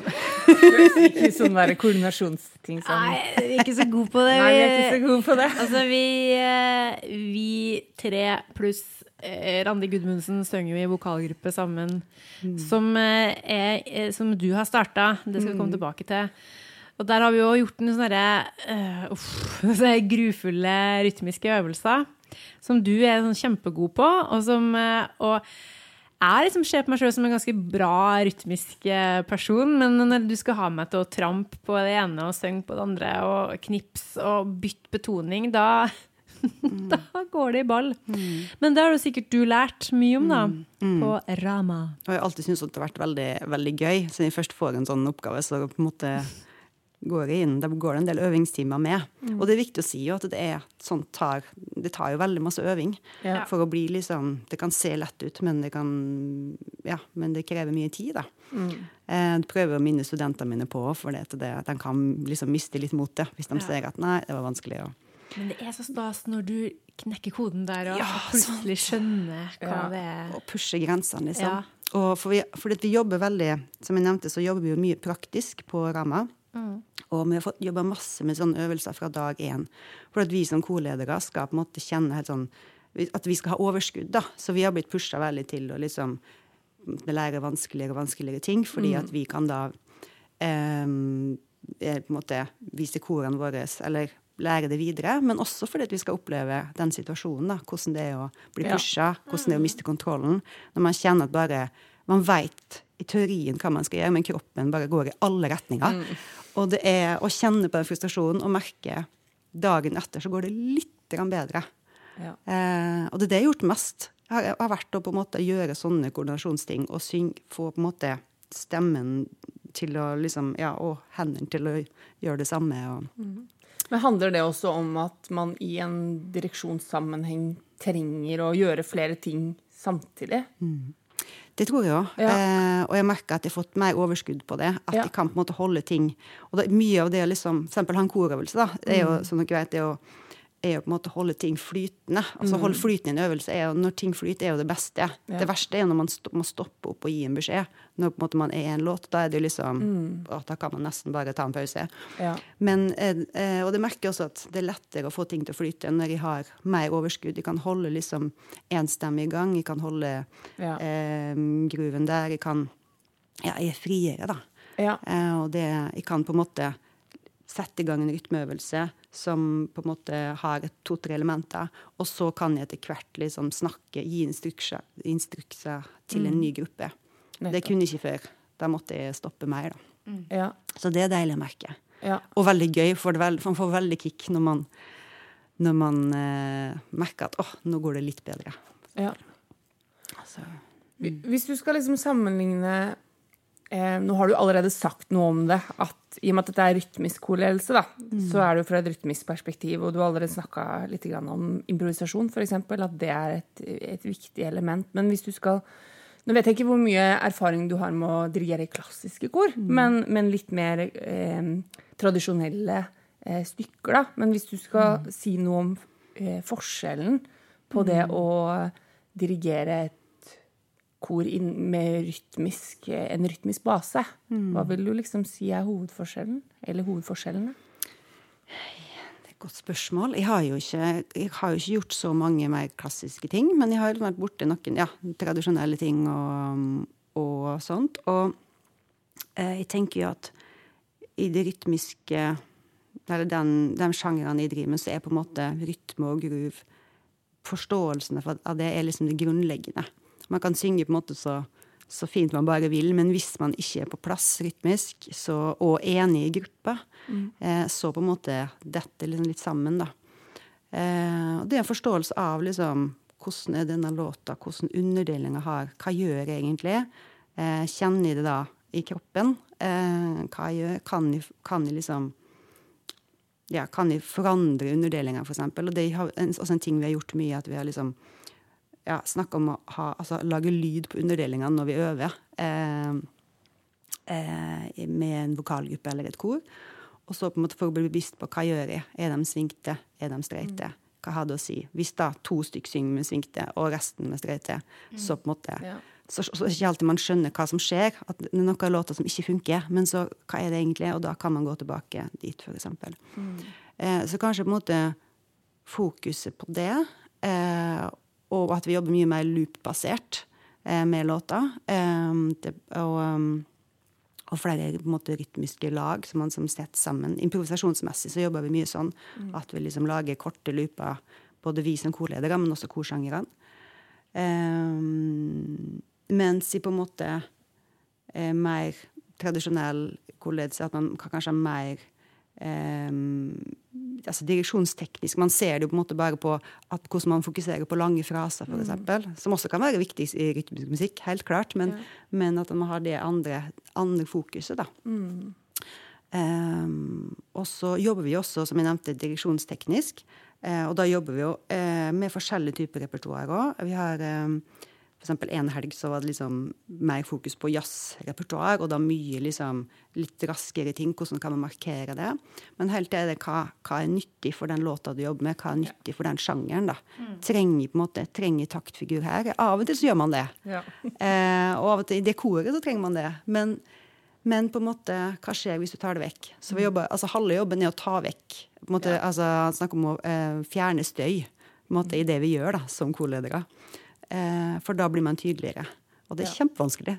<laughs> Ikke sånn der koordinasjonsting som Nei, vi er ikke så gode på det. Nei, vi er ikke så gode på det. Altså, vi, eh, vi tre pluss eh, Randi Gudmundsen synger jo i vokalgruppe sammen, som, eh, er, som du har starta. Det skal vi komme tilbake til. Og der har vi jo gjort noen sånne uh, uff, <laughs> sånne grufulle rytmiske øvelser som du er sånn kjempegod på, og som uh, og Jeg liksom ser på meg sjøl som en ganske bra rytmisk eh, person, men når du skal ha meg til å trampe på det ene og synge på det andre, og knips og bytte betoning, da <laughs> da går det i ball. Men det har jo sikkert du lært mye om, da, på Rama. Og jeg har alltid syntes at det har vært veldig, veldig gøy. Siden jeg først får en sånn oppgave, så på en måte går jeg inn. Da går det en del øvingstimer med. Og det er viktig å si jo at det er sånn tar Det tar jo veldig masse øving Ja. for å bli liksom Det kan se lett ut, men det kan Ja, men det krever mye tid, da. Mm. Jeg prøver å minne studentene mine på for det, det, at de kan liksom miste litt motet hvis de Ja. ser at nei, det var vanskelig. å Men det er så stas når du knekker koden der og Ja, plutselig skjønner hva det er. og pusher grensene, liksom. Ja. Og for vi, fordi vi jobber veldig, som jeg nevnte, så jobber vi jo mye praktisk på Rama. Og vi har fått jobba masse med sånne øvelser fra dag én. For at vi som korledere skal på en måte kjenne helt sånn at vi skal ha overskudd, da. Så vi har blitt pusha veldig til å liksom lære vanskeligere og vanskeligere ting, fordi at vi kan da eh, eh, på en måte vise korene våre, eller lære det videre. Men også fordi at vi skal oppleve den situasjonen, da. Hvordan det er å bli pusha, hvordan det er å miste kontrollen. Når man kjenner at bare Man veit i teorien hva man skal gjøre, men kroppen bare går i alle retninger. Og det er å kjenne på den frustrasjonen og merke dagen etter så går det litt bedre. Ja. Eh, og det er det jeg har gjort mest. Jeg har, vært å på en måte gjøre sånne koordinasjonsting og syng, få på en måte stemmen til å liksom Ja, og hendene til å gjøre det samme. Og, Men handler det også om at man i en direksjonssammenheng trenger å gjøre flere ting samtidig? Det tror jeg òg. Ja. Eh, og jeg merker at jeg har fått mer overskudd på det. At Ja. jeg kan på en måte holde ting Og det, mye av det liksom, for eksempel han en korøvelse, da, det er jo, Mm. som dere vet, det er jo er jo på en måte å holde ting flytende. Altså Holde flyten i en øvelse er jo, Når ting flyter, er jo det beste. Mm. Ja. Det verste er når man sto, må stoppe opp og gi en beskjed. Når på en måte man er i en låt. Da er det jo liksom Mm. å, Da kan man nesten bare ta en pause. Ja. Men, eh, eh, og det merker jeg også at det er lettere å få ting til å flyte når jeg har mer overskudd. Jeg kan holde liksom én stemme i gang. Jeg kan holde Ja. eh, gruven der. Jeg kan Ja, jeg er friere, da. Ja. Eh, og det, jeg kan på en måte sette i gang en rytmeøvelse som på en måte har to-tre elementer, og så kan jeg etter hvert liksom snakke, gi instrukser, instrukser til en ny gruppe. Det kunne jeg ikke før. Da måtte jeg stoppe mer, da. Ja. Så det er deilig å merke. Ja. Og veldig gøy, for det vel, man får veldig kick når man, når man eh, merker at åh, nå går det litt bedre. ja. Altså, Hvis du skal liksom sammenligne Nå har du allerede sagt noe om det. at I og med at dette er rytmisk korledelse, da, så er det jo fra et rytmisk perspektiv. Og du har allerede snakka litt grann om improvisasjon, f.eks. At det er et, et viktig element. Men hvis du skal Nå vet jeg ikke hvor mye erfaring du har med å dirigere klassiske kor, men, men litt mer eh, tradisjonelle eh, stykker, da. Men hvis du skal si noe om eh, forskjellen på det å dirigere et kor med rytmisk, en rytmisk base. Hva vil du liksom si er hovedforskjellen? Eller hovedforskjellene? det er et godt spørsmål. Jeg har, jo ikke, har jo ikke gjort så mange mer klassiske ting, men jeg har vært borti noen ja, tradisjonelle ting og, og sånt. Og eh, jeg tenker jo at i det rytmiske Eller den, de sjangrene jeg driver med, så er på en måte rytme og groove Forståelsen av av det er liksom det grunnleggende. Man kan synge på en måte så, så fint man bare vil, men hvis man ikke er på plass rytmisk så, og enig i gruppa, eh, så på en måte detter liksom litt sammen, da. Eh, og det er en forståelse av liksom hvordan er denne låta, hvordan underdelinga har Hva gjør jeg egentlig? Eh, kjenner jeg det da i kroppen? Eh, hva jeg gjør? Kan jeg, kan jeg liksom ja, kan vi forandre underdelinga, f.eks.? Og det er også en ting vi har gjort mye, at vi har liksom ja, snakka om å ha, altså, lage lyd på underdelingene når vi øver. Eh, eh, med en vokalgruppe eller et kor. Og så på en måte for å bli bevisst på hva gjør jeg. Er de svingte? Er de streite? Hva har det å si? Hvis da to stykker synger med svingte, og resten med streite, så på en måte Ja. så, så er det ikke alltid man skjønner hva som skjer. At det er noe av låta som ikke funker. Men så hva er det egentlig? Og da kan man gå tilbake dit, f.eks. Eh, så kanskje på en måte fokuset på det, eh, og at vi jobber mye mer loop-basert eh, med låta. Um, det, og, um, og flere måte, rytmiske lag som man som setter sammen. Improvisasjonsmessig så jobber vi mye sånn at vi liksom lager korte looper, både vi som korledere, men også korsangerne. Um, Mens i på en måte eh, mer tradisjonell korledelse, at man kan kanskje ha mer eh, altså direksjonsteknisk. Man ser det jo på en måte bare på at, hvordan man fokuserer på lange fraser, Mm. f.eks. Som også kan være viktig i rytmisk musikk, helt klart. Men, men at man har det andre, andre fokuset, da. Um, og så jobber vi også, som jeg nevnte, direksjonsteknisk. Uh, og da jobber vi jo uh, med forskjellige typer repertoar òg. Vi har eh, eksempel en helg så var det liksom mer fokus på jazzrepertoar, og da mye liksom litt raskere ting. Hvordan kan man markere det? Men helt til det hva, hva er nyttig for den låta du jobber med, hva er nyttig for den sjangeren, da. Trenger på en måte, trenger taktfigur her. Av og til så gjør man det. Ja. <laughs> Eh, og av og til i det koret så trenger man det. Men, men på en måte, hva skjer hvis du tar det vekk? Så vi jobber, altså Halve jobben er å ta vekk. på en måte, altså Snakk om å eh, fjerne støy på en måte, i det vi gjør da, som korledere. Eh, for da blir man tydeligere. Og det er kjempevanskelig.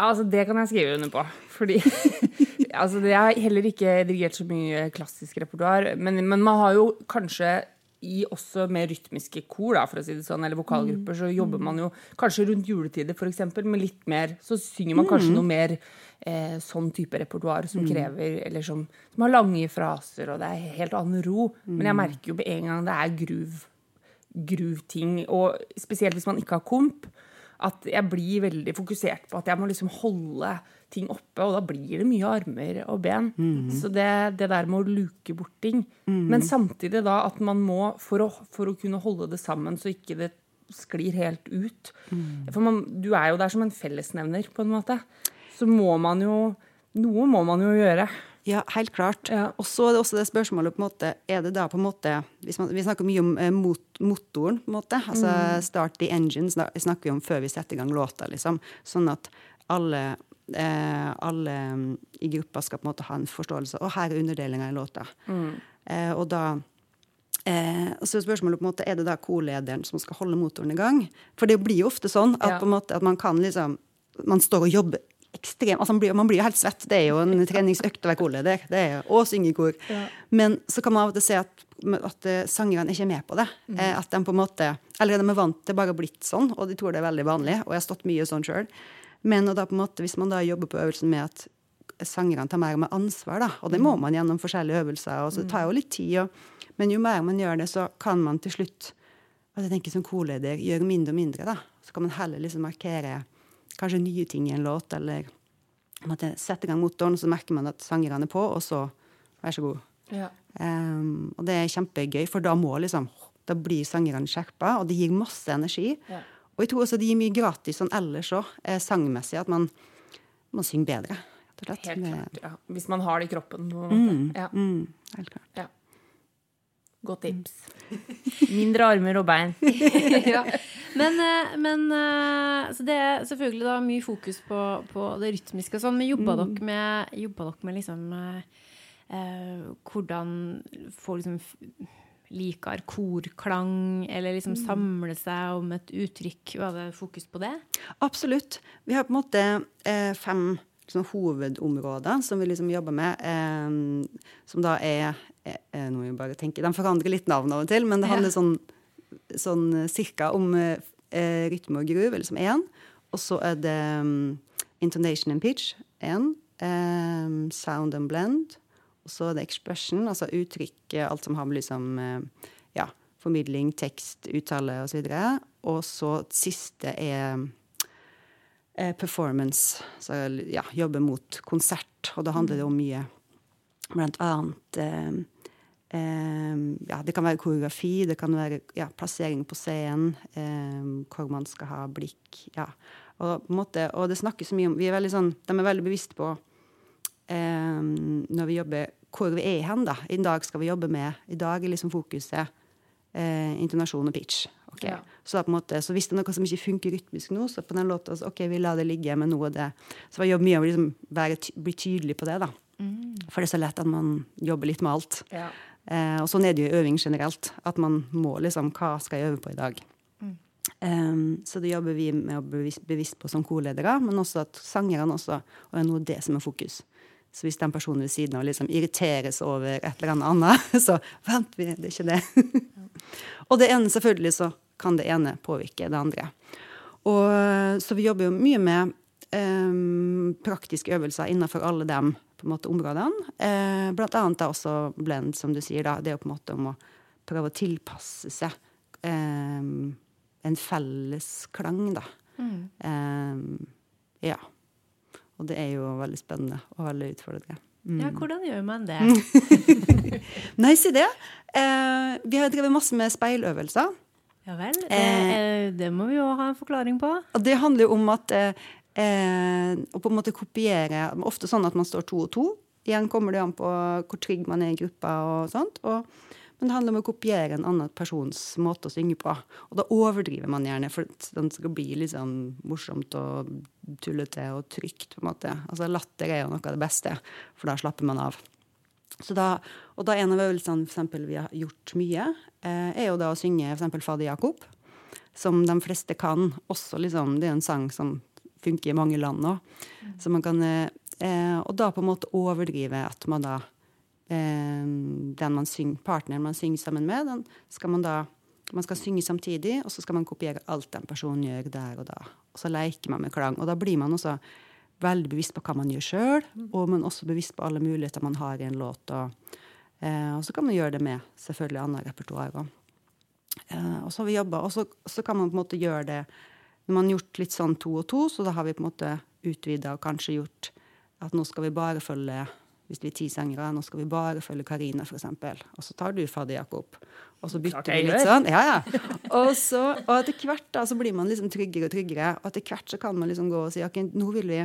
Ja, altså Det kan jeg skrive under på. Fordi <laughs> altså, Jeg har heller ikke dirigert så mye klassisk repertoar. Men, men man har jo kanskje i også mer rytmiske kor, da, for å si det sånn, eller vokalgrupper, så jobber man jo kanskje rundt juletider for eksempel, med litt mer Så synger man kanskje noe mer eh, sånn type repertoar som krever Eller som, som har lange fraser, og det er helt annen ro. Men jeg merker jo med en gang det er groove groove-ting, og spesielt hvis man ikke har komp, at jeg blir veldig fokusert på at jeg må liksom holde ting oppe, og da blir det mye armer og ben. Så det, det der med å luke bort ting. Men samtidig da at man må, for å, for å kunne holde det sammen så ikke det sklir helt ut For man, du er jo der som en fellesnevner, på en måte. Så må man jo Noe må man jo gjøre. Ja, helt klart. Ja. Og så er det også det spørsmålet på en måte, er det da på en måte, hvis man, Vi snakker mye om eh, mot, motoren, på en måte. altså Start the engine snakker vi om før vi setter i gang låta. liksom, Sånn at alle, eh, alle mm, i gruppa skal på en måte ha en forståelse. Og her er underdelinga i låta. Eh, og da Eh, og så er spørsmålet på en måte, Er det da korlederen som skal holde motoren i gang? For det blir jo ofte sånn at, Ja. måte, at man kan liksom Man står og jobber ekstremt altså man, blir, man blir jo helt svett. Det er jo en treningsøkt å være korleder. Det er, og synge i kor. Men så kan man av og til se at, at sangerne ikke er med på det. Mm. at de på en måte Eller de er vant til bare å blitt sånn, og de tror det er veldig vanlig. Og jeg har stått mye sånn sjøl. Men og da på en måte, hvis man da jobber på øvelsen med at sangerne tar mer og mer ansvar, da, og det må man gjennom forskjellige øvelser, og så det tar jo litt tid, og, men jo mer man gjør det, så kan man til slutt altså jeg tenker som korleder gjøre mindre og mindre. da. Så kan man heller liksom markere kanskje nye ting i en låt, eller måtte sette i gang motoren, så merker man at sangerne er på, og så vær så god. Um, og det er kjempegøy, for da må liksom da blir sangerne skjerpa, og det gir masse energi. Ja. Og jeg tror også det gir mye gratis sånn ellers òg, eh, sangmessig, at man, man synger bedre. og. Helt klart, ja. Hvis man har det i kroppen. på en måte. Ja. Mm, helt klart. Godt tips. Mindre armer og bein. <laughs> ja. Men, eh, men eh, Så det er selvfølgelig da mye fokus på, på det rytmiske og sånn, men jobba dere med, jobba dere med liksom eh, eh, hvordan få liksom liker korklang, eller liksom samle seg om et uttrykk? Var det fokus på det? Absolutt. Vi har på en måte eh, fem liksom, hovedområder som vi liksom jobber med. Eh, som da er eh, Nå må jeg bare tenke, De forandrer litt navn av og til, men det handler sånn, sånn eh, cirka om eh, eh, rytme og groove, liksom én. Og så er det um, intonation and pitch én. Um, sound and blend. Og så er det expression, altså uttrykk, alt som har med liksom ja, formidling, tekst, uttale osv. Og så siste er performance. Så ja, jobbe mot konsert. Og da handler det om mye blant annet eh, Ja, det kan være koreografi, det kan være ja, plassering på scenen, eh, hvor man skal ha blikk. Ja. Og, på en måte, og det snakkes så mye om vi er sånn, De er veldig bevisst på eh, når vi jobber hvor vi er hen. da. I dag skal vi jobbe med I dag er liksom fokuset eh, intonasjon og pitch. Ok. Ja. Så, måte, så hvis det er noe som ikke funker rytmisk nå, så på den låta så ok, vi lar det ligge med noe av det. Så jeg jobber mye med å liksom bli tydelig på det. da. For det er så lett at man jobber litt med alt. Ja. Eh, og sånn er det jo i øving generelt. At man må liksom Hva skal jeg øve på i dag? Um, så det jobber vi med å bevisst, bevisst på som korledere, men også at sangerne også Og det er noe det som er fokus. Så hvis den personen ved siden av liksom irriteres over et eller annet <laughs> så vent, vi, det er ikke det. <laughs> og det ene, selvfølgelig, så kan det ene påvirke det andre. Og, så vi jobber jo mye med eh, praktiske øvelser innenfor alle de måte, områdene. Uh, blant annet da også blend, som du sier. da, Det er jo på en måte om å prøve å tilpasse seg um, en felles klang, da. Eh, ja. Og det er jo veldig spennende og veldig utfordrende. Mm. Ja, hvordan gjør man det? <laughs> Nei, si det. Eh, vi har drevet masse med speiløvelser. Ja vel, det, eh, det må vi jo ha en forklaring på. Det handler jo om at eh, eh, og på en måte kopiere Ofte sånn at man står to og to. Igjen kommer det an på hvor trygg man er i gruppa og sånt. Og, men det handler om å kopiere en annen persons måte å synge på. Og da overdriver man gjerne, for den skal bli liksom morsomt og tullete og trygt. på en måte. Altså Latter er jo noe av det beste, for da slapper man av. Så da, og da en av øvelsene for eksempel, vi har gjort mye, eh, er jo da å synge eksempel Fader Jakob, som de fleste kan. Også liksom, Det er en sang som funker i mange land nå. Så eh, og da på en måte overdrive at man da eh, Den man syng, partneren man synger sammen med, den skal man da man skal synge samtidig, og så skal man kopiere alt den personen gjør der og da. Og så leker man med klang. Og da blir man også veldig bevisst på hva man gjør sjøl, og man også bevisst på alle muligheter man har i en låt. Og, eh, og så kan man gjøre det med selvfølgelig annet repertoar òg. Eh, og så har vi jobbet, og så, så kan man på en måte gjøre det når man har gjort litt sånn to og to, så da har vi på en måte utvida og kanskje gjort at nå skal vi bare følge hvis vi er ti sengere, nå skal vi bare følge Karina, f.eks. Og så tar du Fader Jakob. Og så bytter vi litt sånn. Ja, ja. <laughs> Og, så, og etter hvert da, så blir man liksom tryggere og tryggere. Og etter hvert så kan man liksom gå og si ok, nå vil vi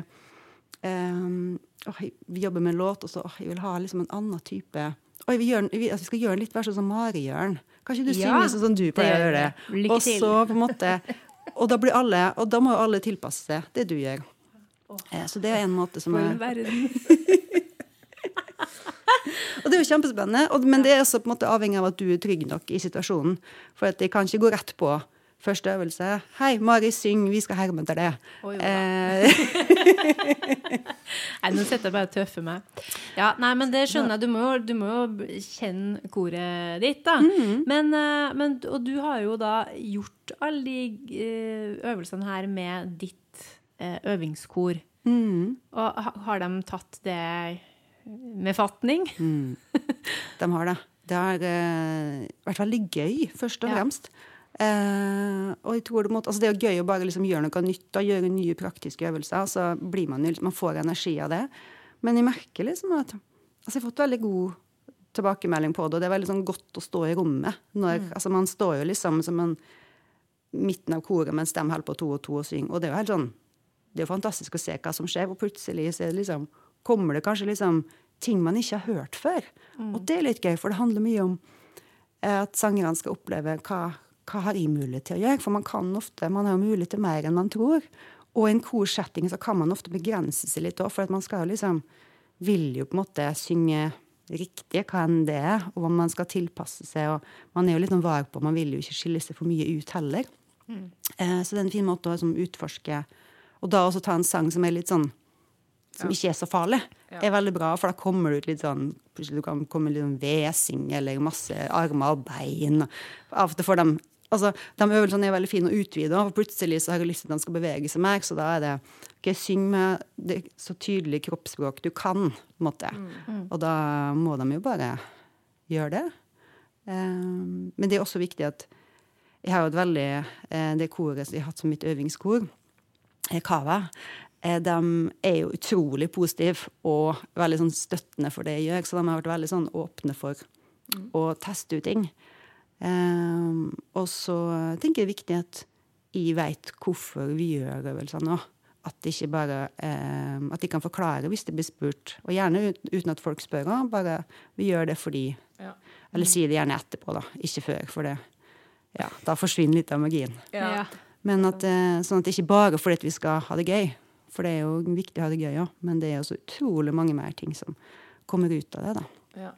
um, oh, Vi jobber med en låt, og så oh, jeg vil ha liksom en annen type Oi, vi, gjør, vi, altså, vi skal gjøre den litt være sånn som Mari gjør den. Kan ikke du Ja, synge sånn som du pleier å gjøre det? Og så på en måte Og da blir alle Og da må jo alle tilpasse seg det du gjør. Så det er en måte som er. <laughs> Og det er jo kjempespennende, men det er også på en måte avhengig av at du er trygg nok i situasjonen. For at de kan ikke gå rett på første øvelse. 'Hei, Mari, syng, vi skal herme etter det'. Eh, <laughs> Nei, nå setter jeg bare og tøffer meg. Ja, nei, men det skjønner jeg. Du må jo, du må jo kjenne koret ditt, da. Men, eh, men, og du har jo da gjort alle de eh, øvelsene her med ditt øvingskor. mm, Og har de tatt det med fatning? de har det. Det har vært veldig gøy, først og Ja. Eh, og jeg tror det, måtte, altså det er gøy å bare liksom gjøre noe nytt og gjøre nye praktiske øvelser. Så blir man jo man får energi av det. Men jeg merker liksom at altså Jeg har fått veldig god tilbakemelding på det, og det er veldig sånn godt å stå i rommet. Når, altså Man står jo liksom som en midten av koret mens de holder på to og to og synger. Og det er jo helt sånn Det er jo fantastisk å se hva som skjer, og plutselig så det liksom, kommer det kanskje liksom ting man ikke har hørt før. Og det er litt gøy, for det handler mye om eh, at sangerne skal oppleve hva, hva har jeg mulighet til å gjøre. For man kan ofte, man har jo mulighet til mer enn man tror. Og i en korsetting så kan man ofte begrense seg litt òg, for at man skal jo liksom Vil jo på en måte synge riktig, hva enn det er, og man skal tilpasse seg. og Man er jo litt sånn var på, man vil jo ikke skille seg for mye ut heller. Eh, så det er en fin måte å liksom, utforske Og da også ta en sang som er litt sånn som ikke er så farlig, er veldig bra. For da kommer det ut litt sånn Plutselig du kan komme litt sånn hvesing eller masse armer og bein. Av og til får de Altså, De øvelsene er veldig fine å utvide, og plutselig så har jeg lyst til at de skal bevege seg mer. Så da er det ok, syng med det så tydelig kroppsspråk du kan. på en måte. Og da må de jo bare gjøre det. Um, men det er også viktig at jeg har jo et veldig eh, Det koret som jeg har hatt som mitt øvingskor, eh, Kava, eh, de er jo utrolig positive og veldig sånn støttende for det jeg gjør. Så de har vært veldig sånn åpne for å teste ut ting. Eh, og så tenker jeg det er viktig at jeg vet hvorfor vi gjør øvelsene òg. At de ikke bare eh, At de kan forklare hvis de blir spurt. Og gjerne ut- uten at folk spør. også, Bare vi gjør det fordi Eller si det gjerne etterpå, da. Ikke før. For det ja, da forsvinner litt av magien. Ja. Men at, eh, sånn at det ikke bare fordi vi skal ha det gøy. For det er jo viktig å ha det gøy òg, men det er også utrolig mange mer ting som kommer ut av det. da. Ja.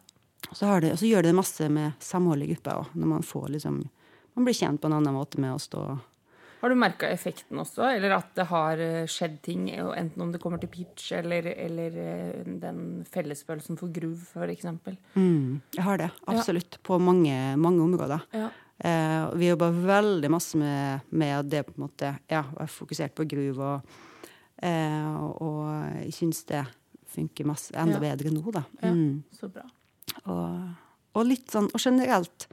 Og så, har det, og så gjør det masse med samhold i gruppa òg, når man får liksom Man blir kjent på en annen måte med å stå Har du merka effekten også, eller at det har eh, skjedd ting, enten om det kommer til pitch eller, eller eh, den fellesfølelsen for groove, eksempel? mm, Jeg har det, absolutt. På mange, mange områder. Ja. Eh, vi jobber veldig masse med, med det på en måte, ja, være fokusert på groove. Og, eh, og jeg syns det funker masse, enda Ja. bedre nå, da. Ja. Mm. Så bra. Og, og litt sånn, og generelt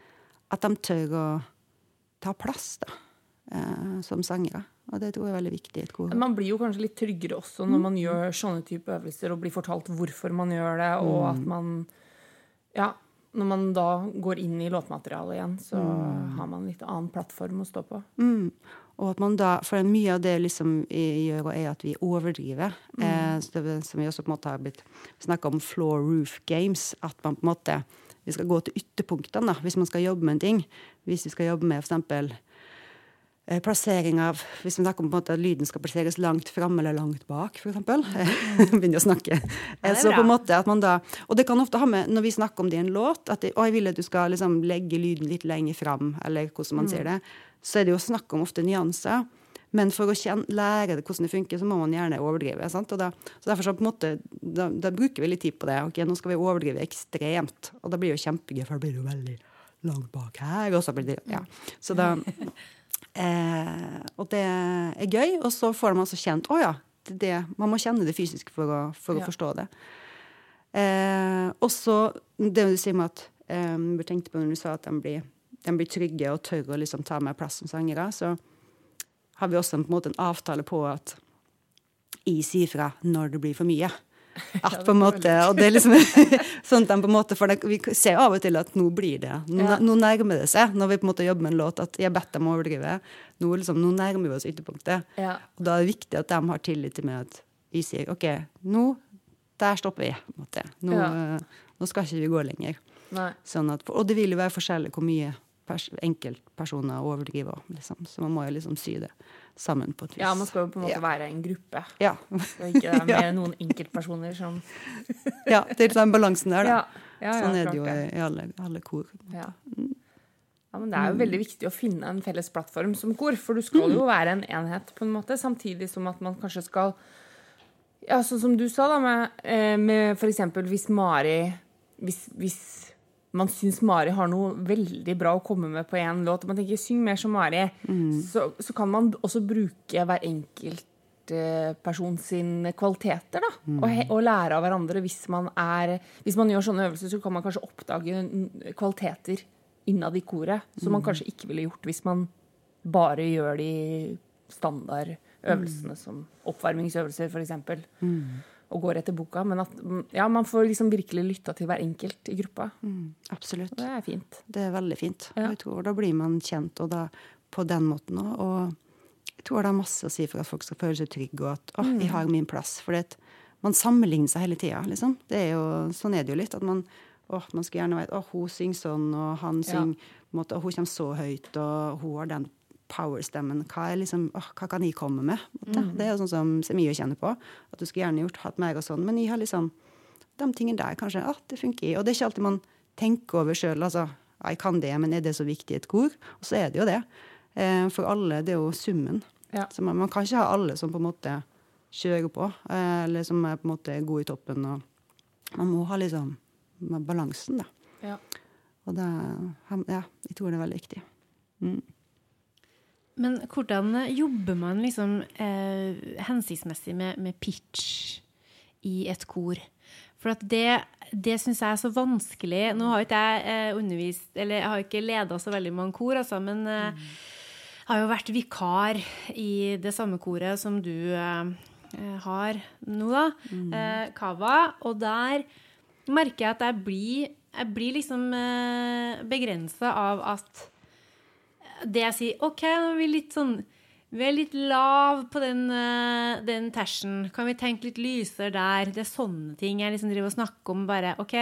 at de tør å ta plass, da. Eh, som sangere. Og det tror jeg er veldig viktig. Man blir jo kanskje litt tryggere også når man gjør sånne type øvelser og blir fortalt hvorfor man gjør det, og at man Ja, når man da går inn i låtmaterialet igjen, så har man litt annen plattform å stå på. Mm. Og at man da, for mye av det liksom gjør, er at vi overdriver. Eh, det, som vi også på en måte har blitt snakka om floor roof games. At man på en måte vi skal gå til ytterpunktene da, hvis man skal jobbe med en ting. Hvis vi skal jobbe med f.eks. Eh, plassering av Hvis vi snakker om på en måte at lyden skal plasseres langt fram eller langt bak, f.eks. <laughs> Begynner å snakke. det er så på en måte at man da Og det kan ofte ha med, når vi snakker om det i en låt, at det, å, jeg vil at du skal liksom legge lyden litt lenger fram, eller hvordan man sier det, så er det jo snakk om ofte nyanser. Men for å kjenne, lære det hvordan det funker, så må man gjerne overdrive. Da, så derfor så måte, da, da bruker vi litt tid på det. Ok, Nå skal vi overdrive ekstremt. Og da blir det jo kjempegøy, for da blir det jo veldig langt bak her. Og så blir det, ja. Så da, <laughs> eh, og det er gøy. Og så får man altså kjent Å ja, det, det, man må kjenne det fysisk for å, for å forstå det. Eh, og så det du sier med at eh, Jeg tenkte på når du sa at de blir, de blir trygge og tør å liksom ta mer plass som sangere, så har vi også en, på en måte en avtale på at jeg sier fra når det blir for mye. <laughs> At på en måte, og det er liksom <laughs> sånn at de på en måte, for det, Vi ser av og til at nå blir det, nå, Ja. nå nærmer det seg. Når vi på en måte jobber med en låt, at jeg har bedt dem overdrive. Nå, liksom, nå nærmer vi oss ytterpunktet. Ja. Og da er det viktig at de har tillit til meg, at vi sier OK, nå der stopper vi. på. Nå, Ja. eh, nå skal ikke vi gå lenger. Sånn at, og det vil jo være forskjellig hvor mye enkeltpersoner overdriver. Liksom. Så man må jo liksom sy det sammen på et vis. Ja, man skal jo på en måte Ja. være en gruppe, Ja. <laughs> og ikke <laughs> det er mer noen enkeltpersoner som <laughs> ja, det er den balansen der, da. Ja, sånn er det jo i alle, alle kor. Ja. ja, men det er jo veldig viktig å finne en felles plattform som kor, for du skal jo være en enhet på en måte, samtidig som at man kanskje skal Ja, sånn som du sa, da, med, eh, med eksempel hvis Mari hvis, hvis man syns Mari har noe veldig bra å komme med på én låt, og man tenker 'syng mer som Mari', så, så kan man også bruke hver enkelt eh, person sin kvaliteter, da. Og, he, og lære av hverandre. Hvis man, er, hvis man gjør sånne øvelser, så kan man kanskje oppdage kvaliteter innad i koret som man kanskje ikke ville gjort hvis man bare gjør de standardøvelsene som oppvarmingsøvelser, f.eks. Og går etter boka. Men at mm, ja, man får liksom virkelig lytta til hver enkelt i gruppa. Absolutt. Og det er fint. Det er veldig fint. Ja. Jeg tror Da blir man kjent og da, på den måten òg. Og jeg tror det har masse å si for at folk skal føle seg trygge, og at 'å, jeg har min plass'. For man sammenligner seg hele tida, liksom. Er jo, sånn er det jo litt. At man, Oh, man skulle gjerne vite 'å, hun synger sånn', og han synger ja. og 'hun kommer så høyt', og 'hun har den powerstemmen'. Hva, liksom, åh, hva kan jeg komme med? en? Det er jo sånn som Semio kjenner på. At du skulle gjerne gjort hatt mer og sånn. Men jeg har liksom de tingene der kanskje, ah, det funker. Og det er ikke alltid man tenker over sjøl. Altså, jeg kan det, men er det så viktig i et kor? Og så er det jo det. Eh, for alle, det er jo summen. Ja. Så man, man kan ikke ha alle som på en måte kjører på, eh, eller som er på en måte gode i toppen. Og man må ha liksom balansen, da. Ja. Og det, ja, jeg tror det er veldig viktig. Men hvordan jobber man liksom eh, hensiktsmessig med, med pitch i et kor? For det, det syns jeg er så vanskelig. Nå har ikke jeg eh, undervist, eller jeg har ikke leda så veldig mange kor, altså, men eh, jeg har jo vært vikar i det samme koret som du eh, har nå, da. Eh, Kava. Og der merker jeg at jeg blir, jeg blir liksom eh, begrensa av at det jeg sier OK, nå er vi litt sånn Vi er litt lav på den, eh, den tersen. Kan vi tenke litt lysere der? Det er sånne ting jeg liksom driver og snakker om. bare, ok,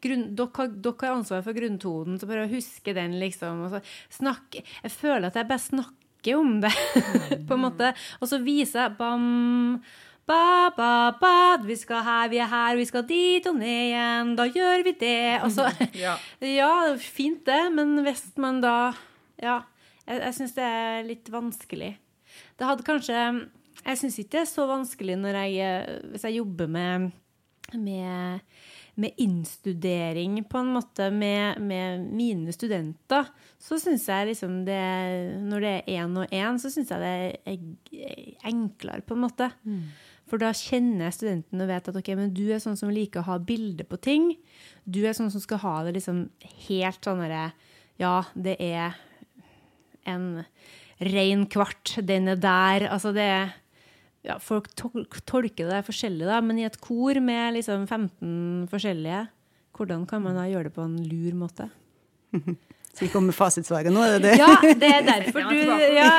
grunn, dere, dere har ansvar for grunntonen, så bare huske den, liksom. og så snakke, Jeg føler at jeg bare snakker om det, <laughs> på en måte. Og så viser jeg bam, ba, ba, ba, vi skal her, vi er her, vi skal dit og ned igjen. Da gjør vi det. Og så, <laughs> Ja. <laughs> ja, fint det, men hvis man da Ja, jeg, jeg syns det er litt vanskelig. Det hadde kanskje Jeg syns ikke det er så vanskelig når jeg, eh, hvis jeg jobber med, med, med innstudering, på en måte, med, med mine studenter, så syns jeg liksom det Når det er én og én, så syns jeg det er enklere, på en måte. For da kjenner jeg studenten og vet at ok, men du er sånn som liker å ha bilder på ting. Du er sånn som skal ha det liksom helt sånn derre Ja, det er en ren kvart, den er der. Altså det er ja, Folk tolker det forskjellig, da, men i et kor med liksom 15 forskjellige, hvordan kan man da gjøre det på en lur måte? <laughs> Så vi kommer med fasitsvaret nå, er det det? Ja, det er derfor <laughs> du ja.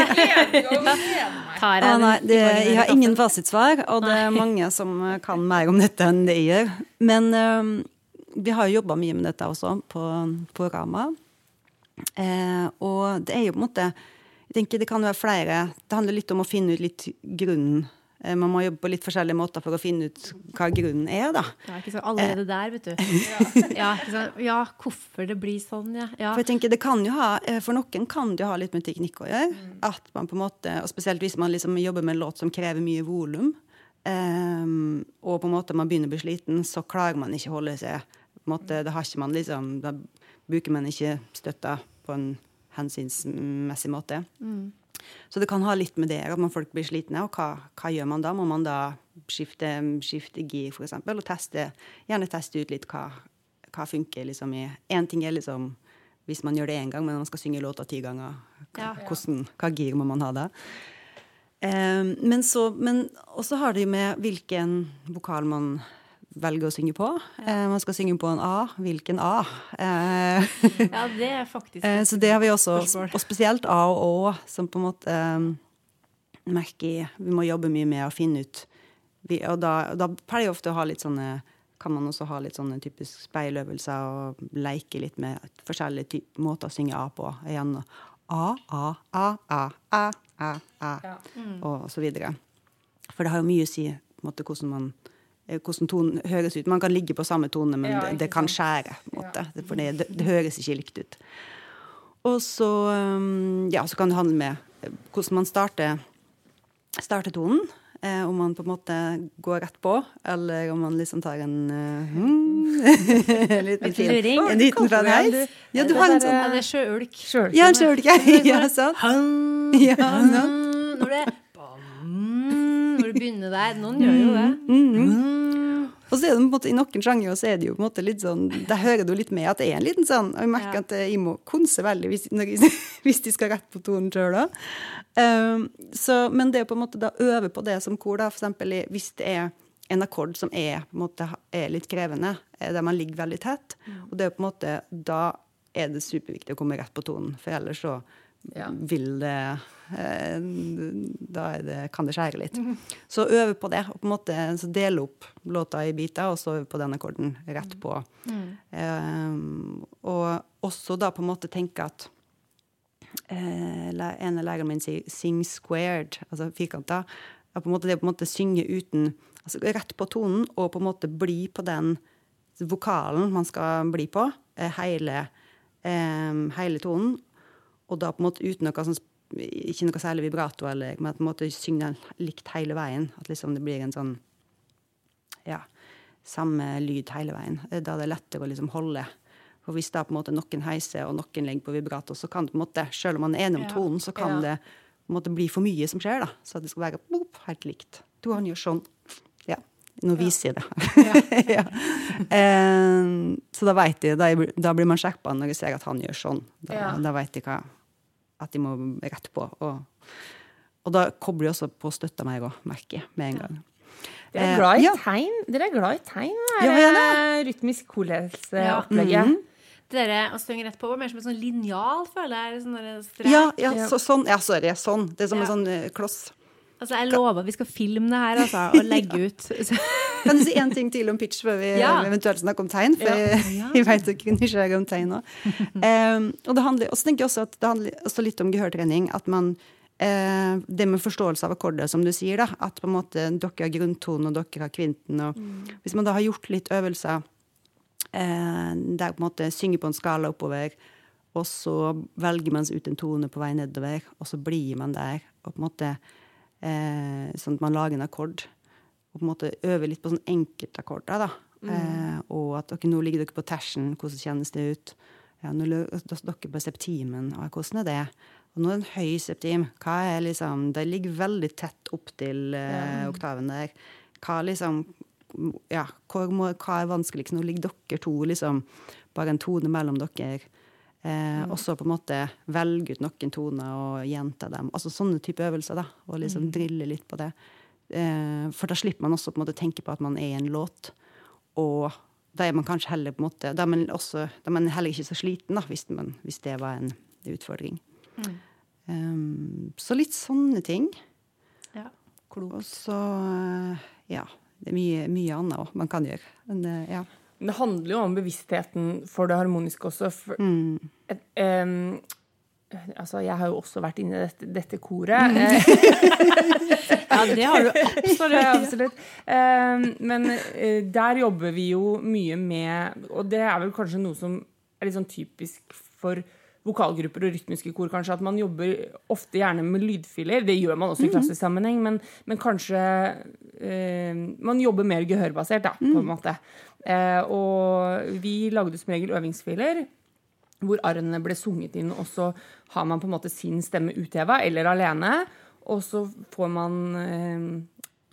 Ah, nei, det, jeg har ingen fasitsvar, og det er mange som kan mer om dette enn det jeg gjør. Men um, vi har jo jobba mye med dette også på, på Rama. Eh, og det er jo på en måte Jeg tenker det kan være flere Det handler litt om å finne ut litt grunnen. Eh, man må jobbe på litt forskjellige måter for å finne ut hva grunnen er, da. Ja, ikke sant. Allerede der, vet du. <laughs> Ja, ja, ja, hvorfor det blir sånn, ja. ja. For jeg tenker det kan jo ha, eh, for noen kan det jo ha litt med teknikk å gjøre. At man på en måte, og Spesielt hvis man liksom jobber med en låt som krever mye volum, Um, og på en måte man begynner å bli sliten, så klarer man ikke å holde seg på en måte, Da har ikke man liksom, da bruker man ikke støtta på en hensynsmessig måte. Så det kan ha litt med det at man folk blir slitne. Og hva, hva gjør man da? Må man da skifte, skifte gir, eksempel, og teste, gjerne teste ut litt hva, hva funker liksom i Én ting er liksom hvis man gjør det én gang, men man skal synge låta ti ganger, hva, Ja. hvordan, hva gir må man ha da? Um, men så, men også har det jo med hvilken vokal man velger å synge på. Eh, man skal synge på en A. Hvilken A? Eh, <laughs> ja, det er faktisk Eh, Så det har vi også, og spesielt A og Å, som på en måte eh, merker Vi må jobbe mye med å finne ut vi, Og da, da pleier jeg ofte å ha litt sånne kan man også ha litt sånne typisk speiløvelser og leke litt med forskjellige måter å synge A på. Igjen A, A, A, A, A, A, A, og så videre. For det har jo mye å si på en måte, hvordan man hvordan tonen høres ut. Man kan ligge på samme tone, men det, det kan skjære. For det, det, det høres ikke likt ut. Og så, um, ja, så kan det handle med eh, hvordan man starter, starter tonen. Eh, om man på en måte går rett på, eller om man liksom tar en uh, hmm, <laughs> en liten fin. En liten fra deg. Ja, du har en sånn Ja, det er sjøulk. Ja, en sjøulk. Ja, <laughs> sant. Ja, sant. Mm, begynner der. Noen gjør jo det. Mm. Og så er det på en måte, I noen sjangere så er det jo på en måte litt sånn Der hører du litt med at det er en liten sånn Og jeg merker Ja. at jeg må konse veldig hvis, jeg- <laughs> hvis de skal rett på tonen sjøl òg. Um, så- men det å på en måte da øve på det som kor, da, eksempel hvis det er en akkord som er, på en måte, er litt krevende, eh, der man ligger veldig tett, og det er på en måte Da er det superviktig å komme rett på tonen, for ellers så Ja. vil det eh, Da er det, kan det skjære litt. Så øve på det, og på en måte så dele opp låta i biter, og så øve på den akkorden rett på. Eh, og også da på en måte tenke at uh, En av lærerne mine sier 'sing squared', altså firkanta. Det å på en måte synge uten altså Rett på tonen, og på en måte bli på den vokalen man skal bli på, eh, hele, um, hele tonen. Og da på en måte uten noe sånn ikke noe særlig vibrato, eller, men at man synger synge den likt hele veien. At liksom det blir en sånn ja, samme lyd hele veien. Da Da er det lettere å liksom holde. For hvis da på en måte noen heiser og noen legger på vibrato, så kan det på en måte, selv om man er enig om tonen, så kan Ja. det på en måte bli for mye som skjer. da. Så det skal være boop, helt likt. Du, han gjør sånn. Ja. Nå viser jeg det. ja. <laughs> um, så da vet jeg, da, da blir man skjerpa når jeg ser at han gjør sånn. Da, Ja. da vet jeg hva, at de må rett på. Og, og da kobler de også på støtta meg òg, merker jeg med en gang. Dere er Eh, glad i ja. tegn? Dere er glad i tegn, Ja, er vi er det rytmisk Ja. korleseopplegget? Dere å stønge rett på var mer som en sånn linjal, føler jeg. Sånn. Ja, ja, Ja. så, sånn. Ja, sorry. Sånn. Det er som en sånn eh, kloss. Altså, jeg lover at vi skal filme det her, altså, og legge ut. <laughs> Kan du si en ting til om pitch før vi Ja. eventuelt snakker om tegn? For Ja. jeg, jeg <laughs> vet dere er nysgjerrige om tegn òg. <laughs> um, og det handler, også tenker jeg også at det handler også litt om gehørtrening. At man eh, Det med forståelse av akkorder, som du sier. da, At på en måte dere har grunntonen, og dere har kvinten. og Hvis man da har gjort litt øvelser eh, der på en måte synger på en skala oppover, og så velger man ut en tone på vei nedover, og så blir man der. og på en måte eh, Sånn at man lager en akkord. Og på en måte øver litt på sånn enkeltakkorder. da, Eh, og at okay, nå ligger dere på tersen, hvordan kjennes det ut? Ja, nå lø- dere på septimen, og hvordan er det? Og nå er det en høy septim. Hva er liksom Det ligger veldig tett opp til eh, oktaven der. Hva liksom Ja, hva, må, hva er vanskeligst? Nå ligger dere to liksom bare en tone mellom dere. Eh, Og så på en måte velge ut noen toner og gjenta dem. Altså sånne type øvelser, da. Og liksom drille litt på det. Eh, for da slipper man også på en måte tenke på at man er i en låt. Og da er man kanskje heller på en måte Da er man, også, da er man heller ikke så sliten, da, hvis, man, hvis det var en utfordring. Um, så litt sånne ting. Ja. Og så eh, Ja. Det er mye, mye annet òg man kan gjøre. Men eh, ja. Men det handler jo om bevisstheten for det harmoniske også. For, et, um, altså, jeg har jo også vært inne i dette, dette koret. eh, <laughs> ja, det har du absolutt. Ja, absolutt. Um, men uh, der jobber vi jo mye med Og det er vel kanskje noe som er litt sånn typisk for vokalgrupper og rytmiske kor, kanskje, at man jobber ofte gjerne med lydfiler. Det gjør man også i klassisk sammenheng, men, men kanskje eh, Man jobber mer gehørbasert, da, på en måte. Eh, og vi lagde som regel øvingsfiler hvor arrene ble sunget inn, og så har man på en måte sin stemme utheva, eller alene, og så får man eh,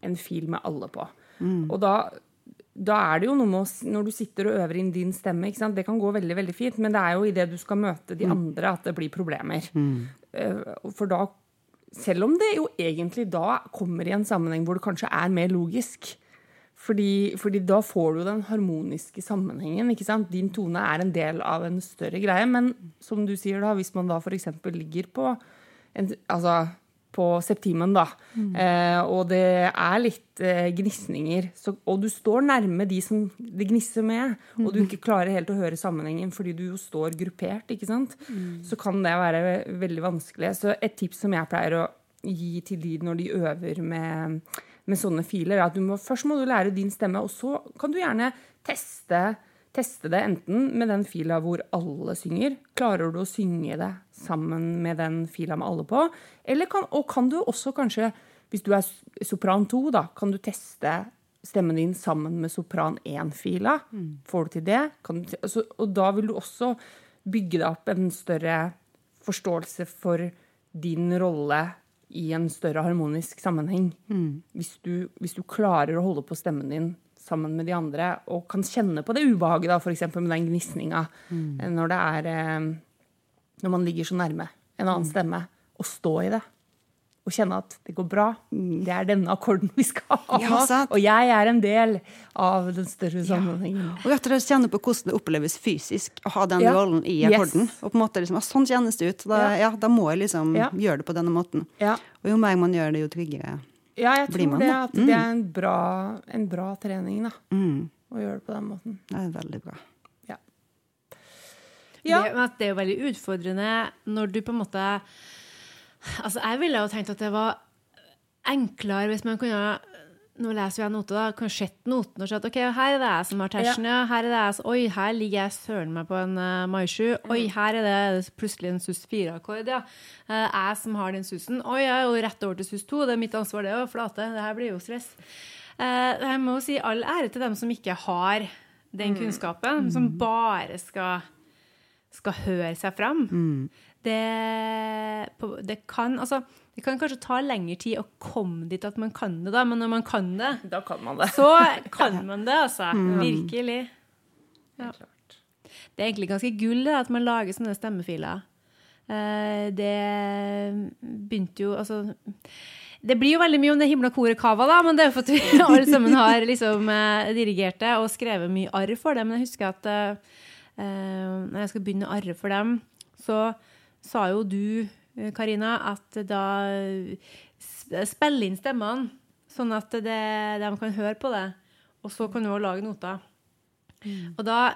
en fil med alle på. Og da, da er det jo noe med å, når du sitter og øver inn din stemme, det kan gå veldig veldig fint, men det er jo idet du skal møte de andre at det blir problemer. Mm. For da, selv om det jo egentlig da kommer i en sammenheng hvor det kanskje er mer logisk, fordi, fordi da får du den harmoniske sammenhengen. ikke sant? Din tone er en del av en større greie. Men som du sier, da, hvis man da f.eks. ligger på, en, altså, på septimen, da, eh, og det er litt eh, gnisninger, så, og du står nærme de som det gnisser med, og du ikke klarer helt å høre sammenhengen fordi du jo står gruppert, ikke sant? så kan det være veldig vanskelig. Så et tips som jeg pleier å gi til de når de øver med med sånne filer, er at du må, først må du lære din stemme, og så kan du gjerne teste, teste det enten med den fila hvor alle synger. Klarer du å synge det sammen med den fila med alle på? Eller kan, og kan du også kanskje, hvis du er sopran 2, da, kan du teste stemmen din sammen med sopran 1-fila. Får du til det? Kan du, altså, og da vil du også bygge deg opp en større forståelse for din rolle i en større harmonisk sammenheng. Hvis, du, hvis du klarer å holde på stemmen din sammen med de andre, og kan kjenne på det ubehaget, da, f.eks. med den gnisninga, mm. når det er eh, Når man ligger så nærme en annen stemme, og stå i det. Og kjenne at det går bra. Det er denne akkorden vi skal ha. Ja, sant. og jeg er en del av den større sammenhengen. Og rett og slett kjenne på hvordan det oppleves fysisk å ha den Ja. rollen i Yes. akkorden. Og på en måte liksom, sånn kjennes det ut. Da, ja. da må jeg liksom Ja. gjøre det på denne måten. Ja. Og jo mer man gjør det, jo tryggere. Ja, jeg Blir tror man det, at mm. det er en bra, en bra trening, da. Mm. Å gjøre det på den måten. Det er veldig bra. Ja. Ja. Det, det er jo veldig utfordrende når du på en måte Altså, jeg ville jo tenkt at det var enklere hvis man kunne Nå leser jeg noter, da. Kunne sett noten og sett OK, her er det jeg som har tersen, ja. Her er det jeg som Oi, her ligger jeg søren meg på en uh, maisju. Oi, her er det plutselig en sus 4-akkord, ja. Uh, jeg som har den susen. Oi, jeg er jo rett over til sus 2. Det er mitt ansvar, det Å Flate. Det her blir jo stress. Uh, jeg må jo si all ære til dem som ikke har den kunnskapen, som bare skal skal høre seg fram. Det, det kan altså, det kan kanskje ta lengre tid å komme dit at man kan det, da, men når man kan det, Da kan man det. så kan <laughs> man det, altså. Virkelig. Ja. Det er egentlig ganske gull det, at man lager sånne stemmefiler. Eh, Det begynte jo Altså det blir jo veldig mye om det himla koret Kava, da, men det er jo for at vi <laughs> alle sammen har liksom eh, dirigert det og skrevet mye arr for det. Men jeg husker at eh, eh, når jeg skal begynne å arre for dem, så sa jo du, eh, Karina, at da Spill inn stemmene, sånn at det, de kan høre på det. Og så kan du også lage noter. Og da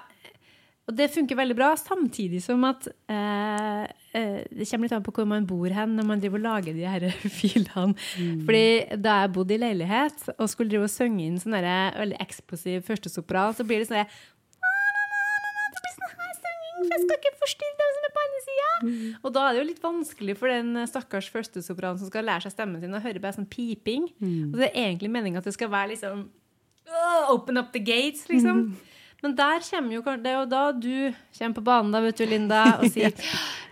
og det funker veldig bra, samtidig som at eh, eh, Det kommer litt an på hvor man bor hen når man driver og lager de her <laughs> filene. Fordi da jeg bodde i leilighet og skulle drive og synge inn sånn veldig eksplosiv førstesopran, så blir det sånn for jeg skal ikke forstyrre dem som er på andre sida. Og da er det jo litt vanskelig for den stakkars førstesopranen som skal lære seg stemmen sin, å høre bare sånn piping. Og det er egentlig meninga at det skal være liksom «Åh, Open up the gates, liksom. Men der kommer jo Det er jo da du kommer på banen, da, vet du, Linda, og <laughs> sier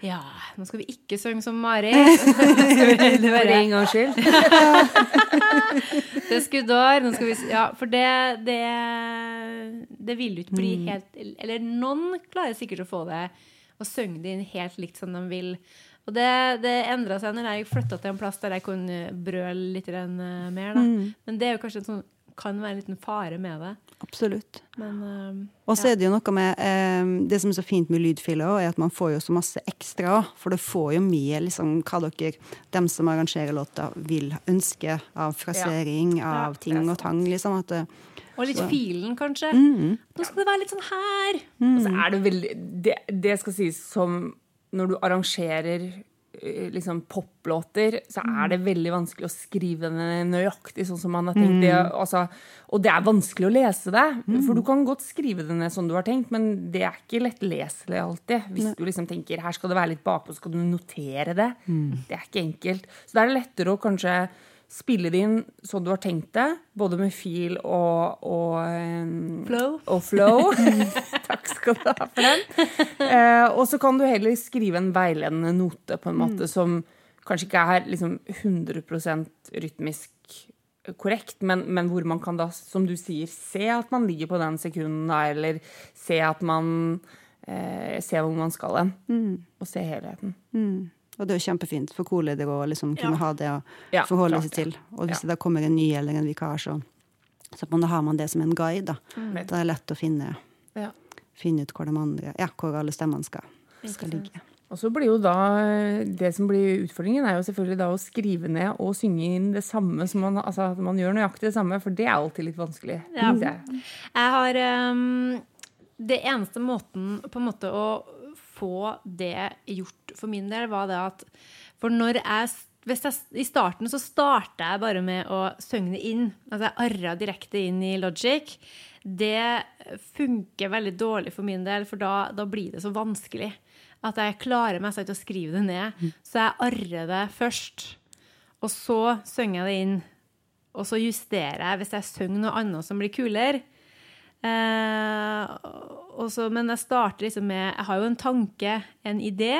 Ja, nå skal vi ikke synge som Mari. <laughs> <laughs> Det For en gangs skyld. Det er skuddår. Nå skal vi Ja, for det, det Det vil jo ikke bli helt Eller noen klarer sikkert å få det og synge det inn helt likt som de vil. Og det, det endra seg når jeg flytta til en plass der jeg kunne brøle litt eh, mer. Da. Men det er jo kanskje en sånn, kan være en liten fare med det. Absolutt. Men uh, Og så er det jo noe med eh, Det som er så fint med lydfiler, er at man får jo så masse ekstra. For du får jo med liksom, hva dere, dem som arrangerer låta, vil ønske av frasering, av Ja, ting og tang. Liksom, at det, Og litt Så- filen, kanskje. mm, Nå skal det være litt sånn her. Og så er det veldig Det, det skal sies som når du arrangerer liksom poplåter, så er det veldig vanskelig å skrive den nøyaktig sånn som man har tenkt. Det, altså, og det er vanskelig å lese det. For du kan godt skrive det ned sånn du har tenkt, men det er ikke lettleselig alltid. Hvis du liksom tenker her skal det være litt bakpå, så skal du notere det. Det er ikke enkelt. Så da er det lettere å kanskje spille det inn sånn du har tenkt det, både med fil og, og Flow. og flow. <laughs> Takk skal du ha for den. Eh, og så kan du heller skrive en veiledende note på en måte som kanskje ikke er liksom 100% rytmisk korrekt, men, men hvor man kan da, som du sier, se at man ligger på den sekunden, da, eller se at man eh, Se hvor man skal hen, og se helheten. mm. Og det er jo kjempefint for koleder å liksom kunne Ja. ha det å Ja, forholde klart seg til. Og hvis Ja. det da kommer en ny eller en vikar, så, så på en måte har man det som en guide. Da, Mm. da er det lett å finne, Ja. finne ut hvor, de andre, ja, hvor alle stemmene skal, skal ligge. Og så blir jo da Det som blir utfordringen, er jo selvfølgelig da å skrive ned og synge inn det samme som man Altså at man gjør nøyaktig det samme, for det er alltid litt vanskelig. Ja. jeg. Jeg har um, Det eneste måten på en måte å få det gjort for min del, var det at For når jeg jeg, I starten så starta jeg bare med å søgne inn. Altså jeg arra direkte inn i Logic. Det funker veldig dårlig for min del, for da, da blir det så vanskelig. At jeg klarer meg ikke å skrive det ned. Så jeg arrer det først. Og så synger jeg det inn. Og så justerer jeg hvis jeg synger noe annet som blir kulere. Eh, også, men jeg starter liksom med Jeg har jo en tanke, en idé.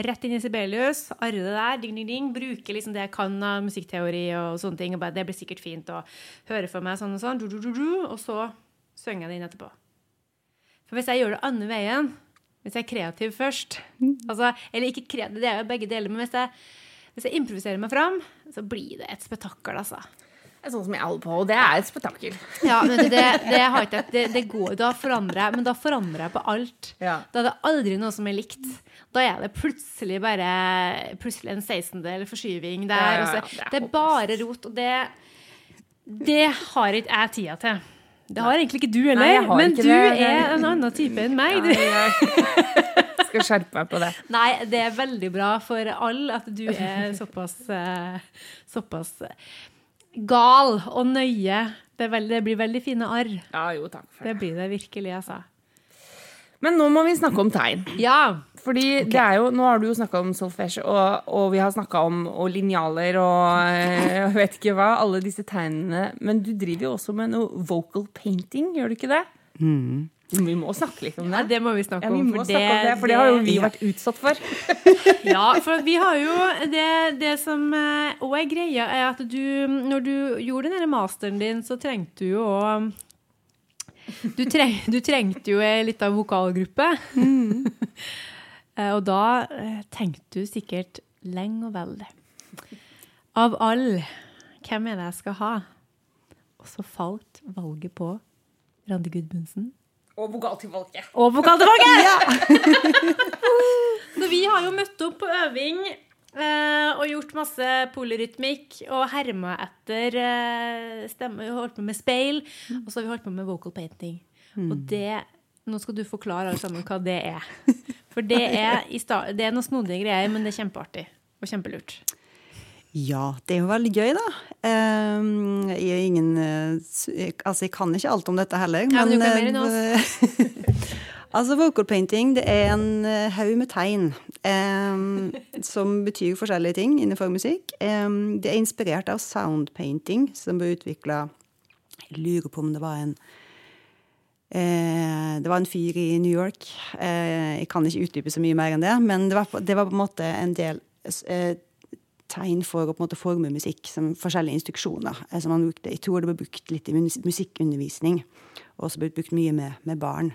Rett inn i Sibelius, arre det der, ding, ding, ding. Bruke liksom det jeg kan av musikkteori og sånne ting. Og bare, det blir sikkert fint å høre for meg sånn og sånn. Du, du, du, du, og så synger jeg det inn etterpå. For hvis jeg gjør det andre veien, hvis jeg er kreativ først altså, Eller ikke kreativ, det er jo begge deler, men hvis jeg, hvis jeg improviserer meg fram, så blir det et spetakkel, altså. Sånn som jeg holder på, og det er et spetakkel. Ja, men det, det, det, det går, da forandrer jeg, men da forandrer jeg på alt. Ja. Da er det aldri noe som er likt. Da er det plutselig bare plutselig en 16-del forskyving der. Ja, ja, er det er bare rot, og det, det har ikke jeg tida til. Det har egentlig ikke du heller, men du er en annen type enn meg. Du. Ja, <laughs> skal skjerpe meg på det. Nei, det er veldig bra for alle at du er såpass, eh, såpass gal og nøye. Det, veldig, det blir veldig fine arr. Ja, jo, takk for det. Det blir det virkelig, altså. Men nå må vi snakke om tegn. Ja. Fordi det er jo, Nå har du jo snakka om solfège, og, og vi har snakka om og linjaler og eh, jeg vet ikke hva. Alle disse tegnene. Men du driver jo også med noe vocal painting, gjør du ikke det? Vi må snakke litt om det. ja, det. det må vi snakke Ja, vi om. må snakke om det, for det har jo vi vært utsatt for. <laughs> Ja, for vi har jo det, det som òg er greia, er at du Når du gjorde den masteren din, så trengte du jo å du, treng, du trengte jo ei lita vokalgruppe. Eh, og da eh, tenkte du sikkert lenge og vel Av alle, hvem er det jeg skal ha? Og så falt valget på Randi Gudmundsen. Og vokal til valget Og vokaltilbake! <laughs> Så vi har jo møtt opp på øving eh, og gjort masse polyrytmikk og herma etter eh, stemme. Vi har holdt på med speil, og så har vi holdt på med vocal painting. Og det Nå skal du forklare alle sammen hva det er. For det er, i sta- det er noen snodige greier, men det er kjempeartig og kjempelurt. Ja, det er jo veldig gøy, da. Ehm, jeg er ingen eh, Altså, jeg kan ikke alt om dette heller. Ja, men du kan eh, mer enn oss. <laughs> altså, vocal painting det er en eh, haug med tegn um, som betyr forskjellige ting innenfor musikk. Um, det er inspirert av sound painting, som ble utvikla Jeg lurer på om det var en eh, Det var en fyr i New York. Eh, jeg kan ikke utdype så mye mer enn det, men det var, det var på en måte en del eh, tegn for å på en måte forme musikk som forskjellige instruksjoner. som man brukte. Jeg tror det ble brukt litt i musikkundervisning, og også blitt brukt mye med, med barn.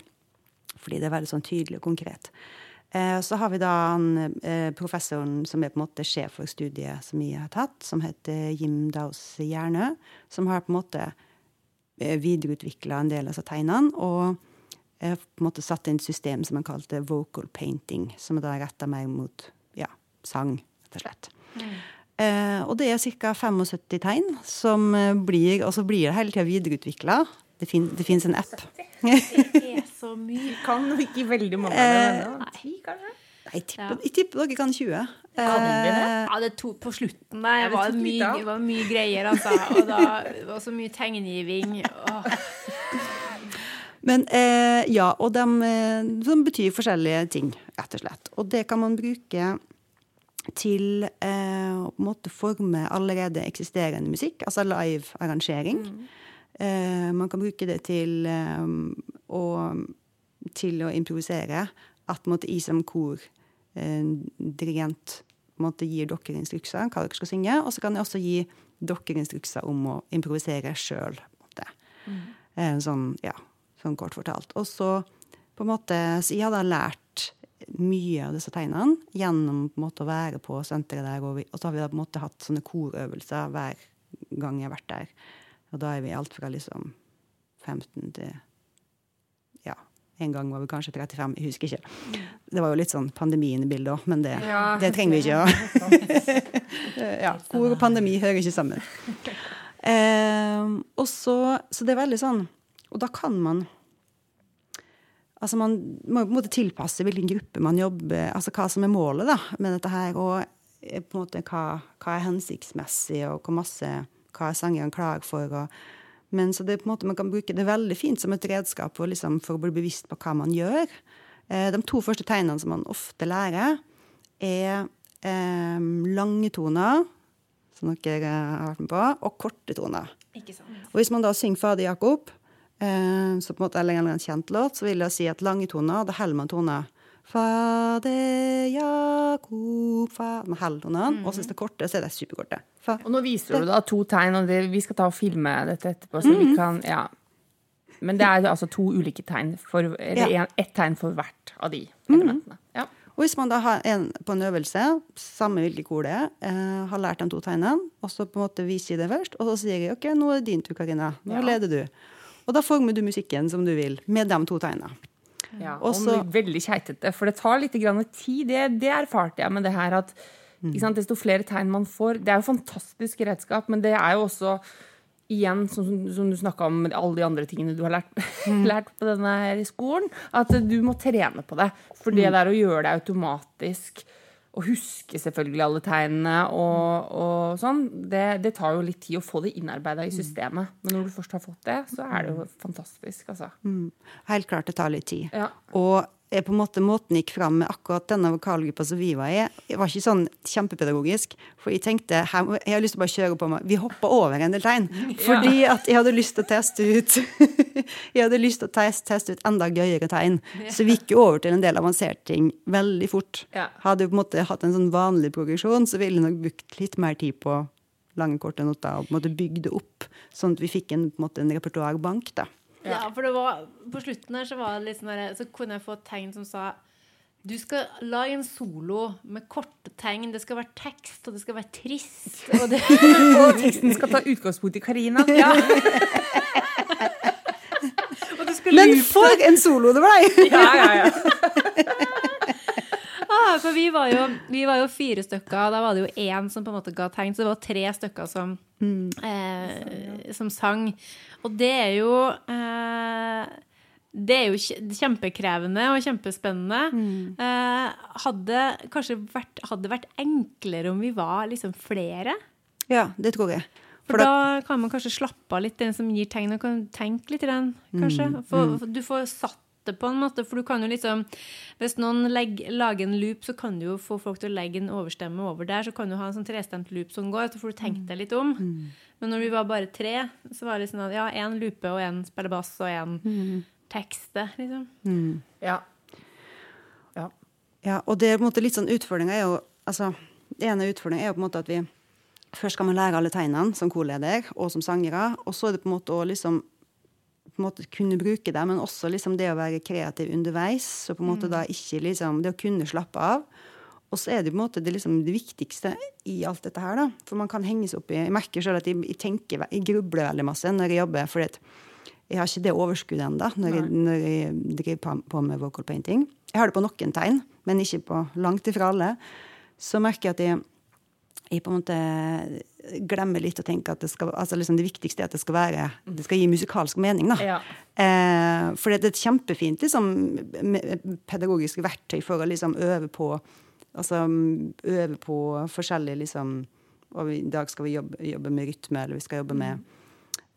Fordi det er veldig sånn tydelig og konkret. Eh, så har vi da han, eh, professoren som er på en måte sjef for studiet som vi har tatt, som heter Jim Daus Jernø, som har på en måte eh, videreutvikla en del av disse tegnene. Og eh, på en måte satt inn et system som han kalte vocal painting, som er da retta mer mot ja, sang, rett og slett. Eh, og det er ca. 75 tegn som eh, blir, og så blir det hele tida videreutvikla. Det, fin, det fins en app. Det er <laughs> så mye. Kan jo ikke veldig mange av dem ennå. Ti, kanskje? Jeg tipper, jeg tipper dere kan 20. Kan vi det? Ja, det to, på slutten der. Ja, Det det var mye, det var mye greier, altså. Og da det var så mye tegngiving. Men eh, ja, og de, de betyr forskjellige ting, rett og slett. Og det kan man bruke til eh, å på en måte forme allerede eksisterende musikk, altså live arrangering. Eh, man kan bruke det til, eh, å, til å improvisere. At på måte, jeg som kor, eh, gir dere instrukser hva dere skal synge. Og så kan jeg også gi dere instrukser om å improvisere sjøl. Eh, sånn, ja, sånn kort fortalt. Og så på en måte, så jeg hadde lært mye av disse tegnene gjennom måte å være på senteret der. Og, vi, og så har vi da på en måte hatt sånne korøvelser hver gang jeg har vært der. Og da er vi alt fra liksom 15 til Ja, en gang var vi kanskje 35, jeg husker ikke. Det var jo litt sånn pandemien i bildet òg, men det, Ja, det trenger vi ikke å <laughs> ja, Kor og pandemi hører ikke sammen. <laughs> Eh, og så, så det er veldig sånn Og da kan man Altså Man må på en måte tilpasse hvilken gruppe man jobber Altså hva som er målet da, med dette her, og eh, på en måte hva, hva er hensiktsmessig, og hvor masse hva er sangeren klar for. Og, men så det er på en måte Man kan bruke det veldig fint som et redskap for, liksom, for å bli bevisst på hva man gjør. Eh, de to første tegnene som man ofte lærer, er eh, lange toner, som dere har vært med på, og korte toner. Og hvis man da synger Fader Jakob, eh, så på en måte eller en kjent låt, så vil jeg si at lange toner, da holder man toner. Fader Jakob fa Den holder tonene. Og hvis det er korte, så er det superkorte. Fa Og nå viser du da to tegn, og det, vi skal ta og filme dette etterpå, så vi kan Ja. Men det er altså to ulike tegn, for, eller Ja. ett tegn for hvert av de elementene. Ja. Og hvis man da har en på en øvelse, samme hvilket kor det er, eh, har lært de to tegnene, og så på en måte viser jeg det først, og så sier jeg OK, nå er det din tur, Karina. Nå leder du. Og da former du musikken som du vil, med de to tegnene. Ja, Og veldig keitete, for det tar litt grann tid. Det, det erfarte jeg med det her at ikke sant, desto flere tegn man får Det er jo fantastisk redskap, men det er jo også igjen, sånn som, som du snakka om med alle de andre tingene du har lært, <laughs> lært på denne her skolen, at du må trene på det. For det der å gjøre det automatisk og huske selvfølgelig alle tegnene og, og sånn, det, det tar jo litt tid å få det innarbeida i systemet. Men når du først har fått det, så er det jo fantastisk, altså. Helt klart det tar litt tid. Ja. Og eh, på en måte måten gikk fram med akkurat denne vokalgruppa som vi var i, jeg var ikke sånn kjempepedagogisk. For jeg tenkte her, jeg har lyst til å bare kjøre på meg. Vi hoppa over en del tegn. <laughs> Fordi at jeg hadde lyst til å teste ut <laughs> Jeg hadde lyst til å teste, teste ut enda gøyere tegn. Så vi gikk jo over til en del avanserte ting veldig fort. Hadde vi på en måte hatt en sånn vanlig progresjon, så ville jeg nok brukt litt mer tid på lange, korte noter og på en måte bygd det opp, sånn at vi fikk en, på en, måte, en repertoarbank. da. Ja, for det var, på slutten her så var det litt sånn der, så kunne jeg få et tegn som sa du skal lage en solo med korte tegn. Det skal være tekst, og det skal være trist. Og det, <laughs> Og teksten skal ta utgangspunkt i Karina. <laughs> Ja. <laughs> Men for en solo det blei! Ja, ja, ja. For vi var, jo, vi var jo fire stykker, da var det jo én som på en måte ga tegn. Så det var tre stykker som, eh, som sang. Og det er jo eh, det er jo kjempekrevende og kjempespennende. Eh, hadde kanskje vært, hadde vært enklere om vi var liksom flere. Ja, det tror jeg. For da kan man kanskje slappe av litt, den som gir tegn, og kan tenke litt, kanskje. For, for du får satt det på en måte, for du kan jo liksom Hvis noen legger, lager en loop, så kan du jo få folk til å legge en overstemme over der, så kan du ha en sånn trestemt loop som går, så får du tenkt deg litt om. Men når vi var bare tre, så var det sånn at ja, én loope og én spiller bass og én tekster, liksom. Ja. ja. Ja, og det er på en måte litt sånn utfordringa er jo altså, Det ene utfordringa er jo på en måte at vi først skal man lære alle tegnene som korleder og som sangere, og så er det på en måte å liksom på en måte kunne bruke det, men også liksom det å være kreativ underveis. Og på en måte da ikke liksom Det å kunne slappe av. Og så er det på en måte det, liksom, det viktigste i alt dette her, da. For man kan henge seg opp i Jeg merker sjøl at jeg, jeg tenker Jeg grubler veldig masse når jeg jobber, fordi at jeg har ikke det overskuddet ennå når, jeg- når jeg driver på, på med vocal painting. Jeg har det på noen tegn, men ikke på langt ifra alle. Så merker jeg at jeg, jeg på en måte glemmer litt å tenke at det skal altså liksom det viktigste er at det skal være det skal gi musikalsk mening. da. Ja. Eh, for det er et kjempefint liksom, pedagogisk verktøy for å liksom øve på altså øve på forskjellige liksom og I dag skal vi jobbe, jobbe med rytme, eller vi skal jobbe med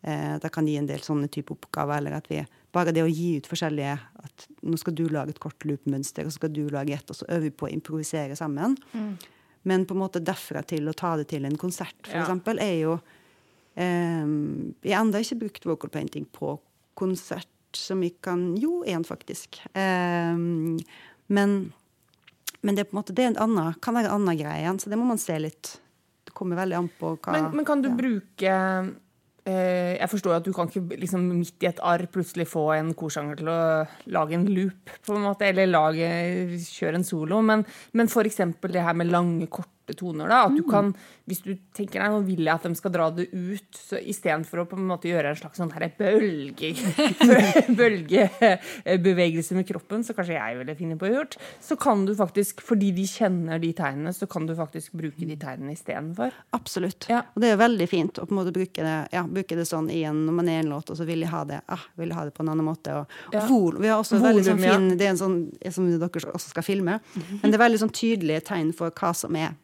eh, Det kan gi en del sånne type oppgaver. Eller at vi bare det å gi ut forskjellige at Nå skal du lage et kort loop-mønster, og så skal du lage et, og så øver vi på å improvisere sammen. Men på en måte derfra til å ta det til en konsert, for Ja. eksempel, er jo um, Jeg har ennå ikke brukt vocal painting på konsert, som vi kan Jo, én, faktisk. Um, men, men det er på en måte det en annen, kan være en annen greie igjen, så det må man se litt. Det kommer veldig an på hva Men, men kan du ja. bruke Jeg forstår at du kan ikke liksom, midt i et arr plutselig få en korsanger til å lage en loop, på en måte, eller kjøre en solo, men, men eksempel det her med lange, korte toner, da. At du kan, hvis du tenker nei, nå vil jeg at de skal dra det ut, så istedenfor å på en måte gjøre en slags sånn bølge, <laughs> bølgebevegelse med kroppen, så kanskje jeg ville finne på å gjøre, så kan du faktisk, fordi de kjenner de tegnene, så kan du faktisk bruke de tegnene istedenfor. Absolutt. Ja. Og det er veldig fint å på en måte bruke det, ja, bruke det sånn i en, når man er i en låt, og så vil de ha det ah, vil de ha det på en annen måte. Og, og Ja. vol, vi har også veldig sånn Volum, fin, det er en sånn, som dere også skal filme, men det er veldig sånn tydelige tegn for hva som er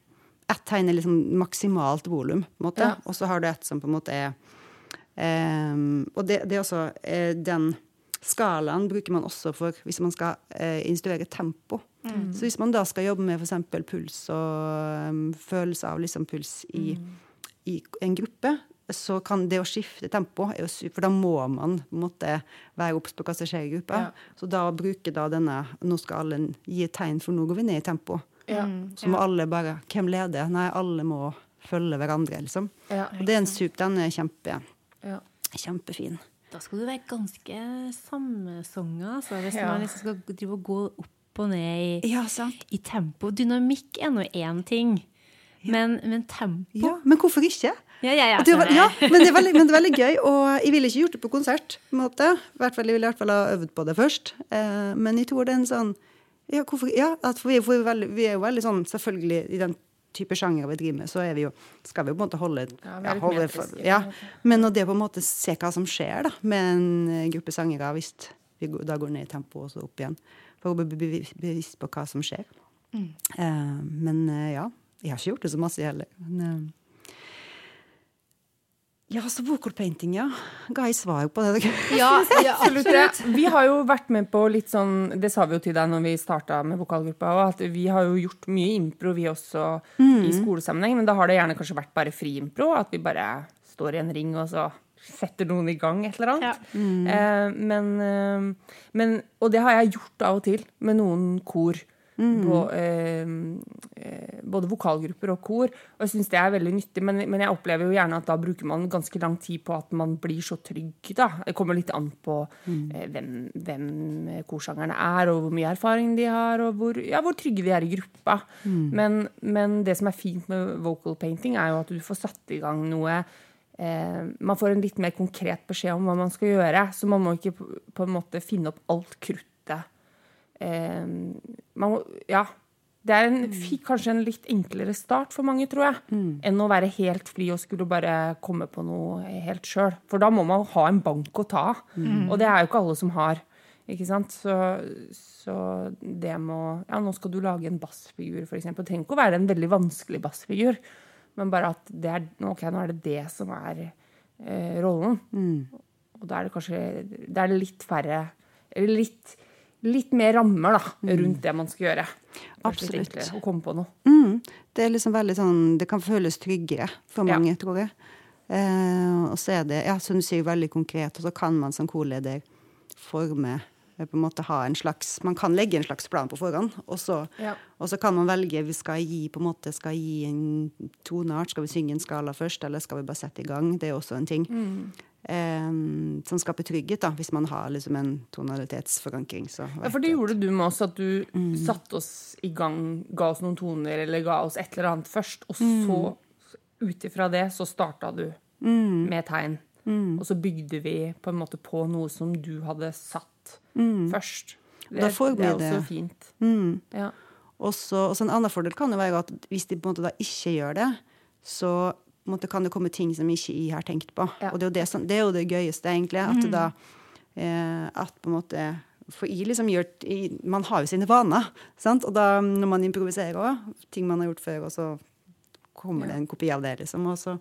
Ett tegn er liksom maksimalt volum, Ja. og så har du et som på en måte er um, Og det, det er også uh, den skalaen bruker man også for hvis man skal uh, instruere tempo. Så hvis man da skal jobbe med f.eks. puls og um, følelse av liksom puls i, i en gruppe, så kan det å skifte tempo For da må man måte være obs på hva som skjer i gruppa. Ja. Så da bruke da denne Nå skal alle gi tegn, for nå går vi ned i tempo. Ja. Så må alle bare Hvem leder? Nei, alle må følge hverandre, liksom. Ja. Og det er en sup. Den er kjempe, Ja. kjempefin. Da skal du være ganske sammensonga, altså, hvis Ja. man liksom skal drive og gå opp og ned i, Ja, sant. i tempo. Dynamikk er nå én ting, men, men tempo Ja, men hvorfor ikke? Ja, ja, ja, det var, ja, men det, veldig, men det er veldig gøy, og jeg ville ikke gjort det på konsert. på en måte. I hvert fall, jeg ville i hvert fall ha øvd på det først. Eh, men jeg tror det er en sånn Ja, hvorfor, ja vi, vi, er veldig, vi er jo veldig sånn Selvfølgelig, i den type sjanger vi driver med, så vi jo, skal vi jo på en måte holde, Ja, ja, holde for, ja. Men det på en måte se hva som skjer da, med en eh, gruppe sangere, hvis vi går- da går ned i tempo og så opp igjen, for å bli bevisst på hva som skjer. Eh, men uh, ja, jeg har ikke gjort det så masse heller. Men, eh, ja, så vokalpainting, ja. Ga jeg svar på det? <laughs> Ja, ja, Absolutt. Vi har jo vært med på litt sånn Det sa vi jo til deg når vi starta med vokalgruppa òg, at vi har jo gjort mye impro, vi også, i skolesammenheng. Men da har det gjerne kanskje vært bare friimpro. At vi bare står i en ring, og så setter noen i gang et eller annet. Eh, men, eh, men Og det har jeg gjort av og til med noen kor. På, eh, eh, både vokalgrupper og kor. Og jeg syns det er veldig nyttig, men, men jeg opplever jo gjerne at da bruker man ganske lang tid på at man blir så trygg, da. Det kommer litt an på eh, hvem, hvem korsangerne er, og hvor mye erfaring de har, og hvor, ja, hvor trygge de er i gruppa. Men, men det som er fint med vocal painting, er jo at du får satt i gang noe eh, Man får en litt mer konkret beskjed om hva man skal gjøre, så man må ikke på, en måte finne opp alt kruttet eh, man Ja. Det er en, fi- kanskje en litt enklere start for mange, tror jeg, enn å være helt fri og skulle bare komme på noe helt sjøl. For da må man ha en bank å ta av, og det er jo ikke alle som har. Ikke sant? Så, så det må Ja, nå skal du lage en bassfigur, f.eks. Det trenger ikke å være en veldig vanskelig bassfigur, men bare at det er, ok, nå er det det som er eh, rollen. Og da er det kanskje Det er litt færre Eller litt, litt mer rammer da, rundt det man skal gjøre. Absolutt. Å komme på noe. Mm. Det er liksom sånn Det kan føles tryggere for Ja. mange, tror jeg. Eh, og så er det, ja, som du sier, veldig konkret, og så kan man som korleder forme på en måte ha en slags, Man kan legge en slags plan på forhånd, og så, Ja. og så kan man velge vi skal gi på en måte, skal gi en toneart, skal vi synge en skala først, eller skal vi bare sette i gang? Det er også en ting. Eh, som skaper trygghet, da, hvis man har liksom en tonalitetsforankring. Så Ja, for det gjorde du med oss, at du satte oss i gang, ga oss noen toner, eller ga oss et eller annet først, og så, ut ifra det, så starta du med tegn. Og så bygde vi på en måte på noe som du hadde satt først. Det, Da får vi det er det. også fint. Ja. Og så en annen fordel kan jo være at hvis de på en måte da ikke gjør det, så på en måte kan det komme ting som ikke jeg har tenkt på. Ja. Og det er det, det er jo det gøyeste, egentlig. At mm. da eh, At på en måte For jeg liksom gjør jeg, Man har jo sine vaner, sant? Og da når man improviserer òg, ting man har gjort før, og så kommer det en kopi av det, liksom. Så,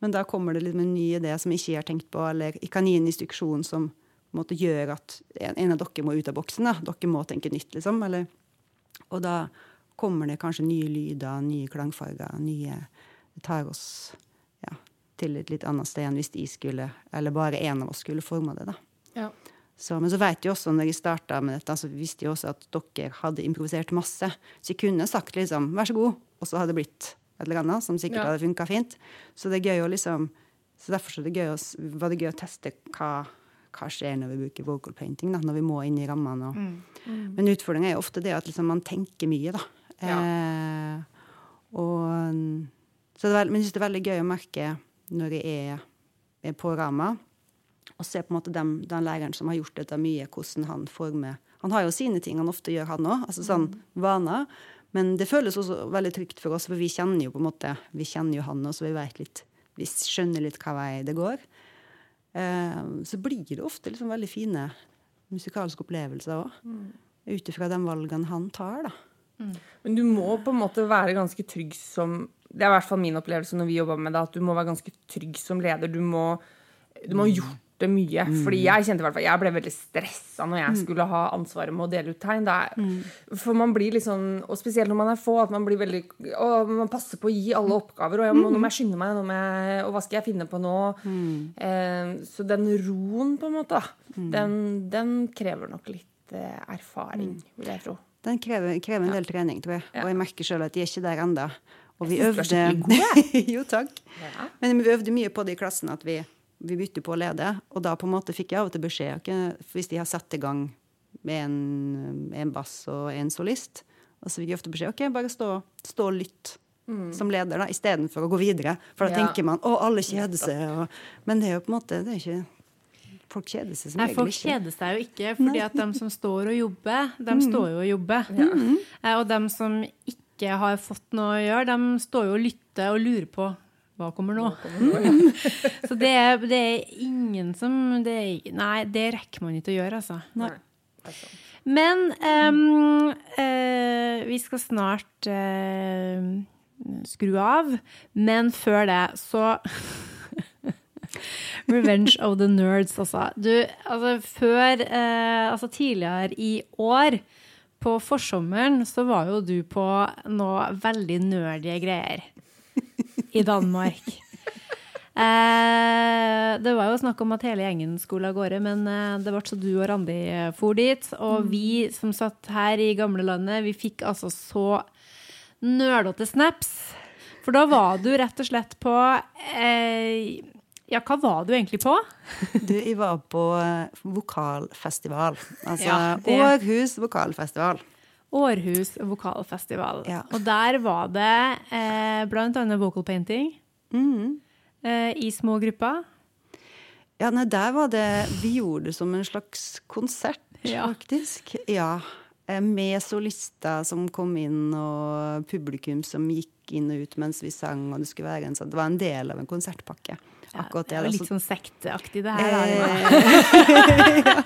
men da kommer det liksom en ny idé som jeg ikke har tenkt på, eller jeg kan gi en instruksjon som måte gjør at en, av dere må ut av boksen. Da. Dere må tenke nytt, liksom. Eller og da kommer det kanskje nye lyder, nye klangfarger, nye Det tar oss ja, til et litt annet sted enn hvis de skulle, eller bare en av oss skulle forma det, da. Ja. Så, men så vet jeg også, når jeg starta med dette, så visste jeg også at dere hadde improvisert masse. Så jeg kunne sagt liksom 'vær så god', og så hadde det blitt et eller annet som sikkert Ja. hadde funka fint. Så det er gøy å liksom Så derfor så det gøy å, var det gøy å teste hva, hva skjer når vi bruker vocal painting, da, når vi må inn i rammene. Og, Men utfordringen er jo ofte det at liksom man tenker mye, da. Eh, og, så det er, men jeg synes det er veldig gøy å merke når jeg er, er på ramma, og se på en måte den, den læreren som har gjort dette mye, hvordan han former Han har jo sine ting han ofte gjør, han òg, altså sånn vaner. Men det føles også veldig trygt for oss, for vi kjenner jo på en måte, vi kjenner jo han også, så vi vet litt, vi skjønner litt hva vei det går. Eh, så blir det ofte liksom veldig fine musikalske opplevelser òg. Ut ifra de valgene han tar, da. Men du må på en måte være ganske trygg som Det er i hvert fall min opplevelse når vi jobber med det, at du må være ganske trygg som leder. Du må, du må ha gjort det mye. Fordi jeg kjente i hvert fall Jeg ble veldig stressa når jeg skulle ha ansvaret med å dele ut tegn. Er, For man blir sånn, og spesielt når man er få, at man blir veldig å, Man passer på å gi alle oppgaver. Og jeg må, nå må jeg skynde meg, nå må jeg, og hva skal jeg finne på nå? Eh, så den roen, på en måte, den, den krever nok litt eh, erfaring, vil jeg tro. Den krever, krever en del trening, tror jeg. Og jeg merker sjøl at de er ikke der ennå. Og vi øvde <laughs> Jo, takk. Ja. Men vi øvde mye på det i klassen, at vi, vi bytter på å lede. Og da på en måte fikk jeg av og til beskjed ikke, hvis de har satt i gang med en, en bass og en solist. Og så fikk jeg ofte beskjed ok, bare stå, stå og lytt som leder, da, istedenfor å gå videre. For da Mm. Ja. tenker man å, alle kjeder seg. Og, men det er jo på en måte det er ikke Folk kjeder seg som Nei, regel folk ikke. kjeder seg jo ikke, fordi at de som står og jobber, <laughs> de står jo og jobber. Eh, Og de som ikke har fått noe å gjøre, de står jo og lytter og lurer på hva kommer nå? <laughs> Så det er, det er ingen som det er, Nei, det rekker man ikke å gjøre, altså. Nei. Men um, uh, vi skal snart uh, skru av. Men før det så <laughs> Revenge of the Nerds, altså. Du, altså før uh, Altså tidligere i år, på forsommeren, så var jo du på noe veldig nerdige greier. I Danmark. <laughs> Eh, det var jo snakk om at hele gjengen skulle av gårde, men eh, det ble så du og Randi eh, for dit. Og vi som satt her i gamlelandet, vi fikk altså så nølete snaps. For da var du rett og slett på eh, Ja, hva var du egentlig på? Du, jeg var på eh, vokalfestival. Altså Ja, det- Århus vokalfestival. Århus vokalfestival. Ja. Og der var det eh, annet vocal painting mm. eh, i små grupper. Ja, nei, der var det Vi gjorde det som en slags konsert, Ja. faktisk. Ja. Eh, Med solister som kom inn, og publikum som gikk inn og ut mens vi sang. og Det skulle være en sånn, det var en del av en konsertpakke. Akkurat det det. er litt sånn sekteaktig, det her. da.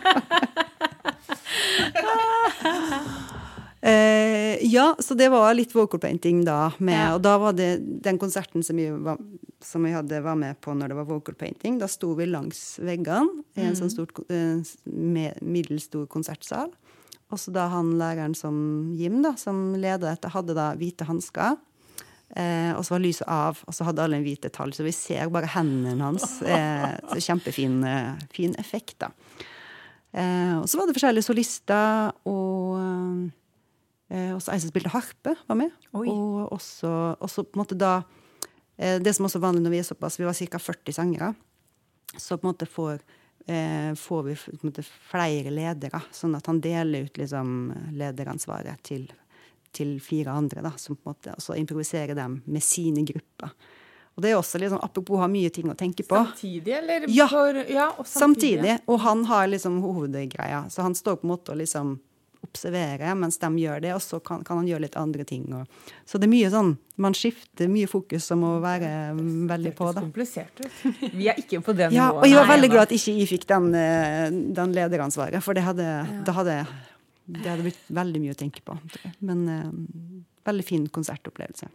<laughs> <laughs> <laughs> Eh, ja, så det var litt vocal painting da. Med, Ja. Og da var det den konserten som vi, var, som vi hadde, var med på når det var vocal painting. Da sto vi langs veggene i en sånn stort, eh, middels stor konsertsal. Og så da han læreren som Jim, da, som leder dette, hadde da hvite hansker. Eh, og så var lyset av, og så hadde alle en hvit detalj, så vi ser bare hendene hans. <laughs> Eh, så kjempefin eh, fin effekt, da. Eh, og så var det forskjellige solister, og eh, også ei som spilte harpe, var med. Oi. Og også, også på en måte da eh, Det som også er vanlig når vi er såpass, vi var ca. 40 sangere, så på en måte får eh, får vi på en måte flere ledere, sånn at han deler ut liksom lederansvaret til, til fire andre, da, som på en måte, og så improviserer dem med sine grupper. Og det er også liksom, apropos ha mye ting å tenke på. Samtidig, eller? Ja. For, ja og Samtidig. Og han har liksom hovedgreia. Så han står på en måte og liksom observerer mens de gjør det, og så kan, kan han gjøre litt andre ting. Og, så det er mye sånn Man skifter mye fokus som må være mm, veldig på, Det er komplisert ut. <laughs> Vi er ikke på det Ja, og jeg var Nei, veldig glad at ikke jeg fikk den, eh, den lederansvaret, for det hadde, det hadde, det hadde blitt veldig mye å tenke på. Men eh, veldig fin konsertopplevelse.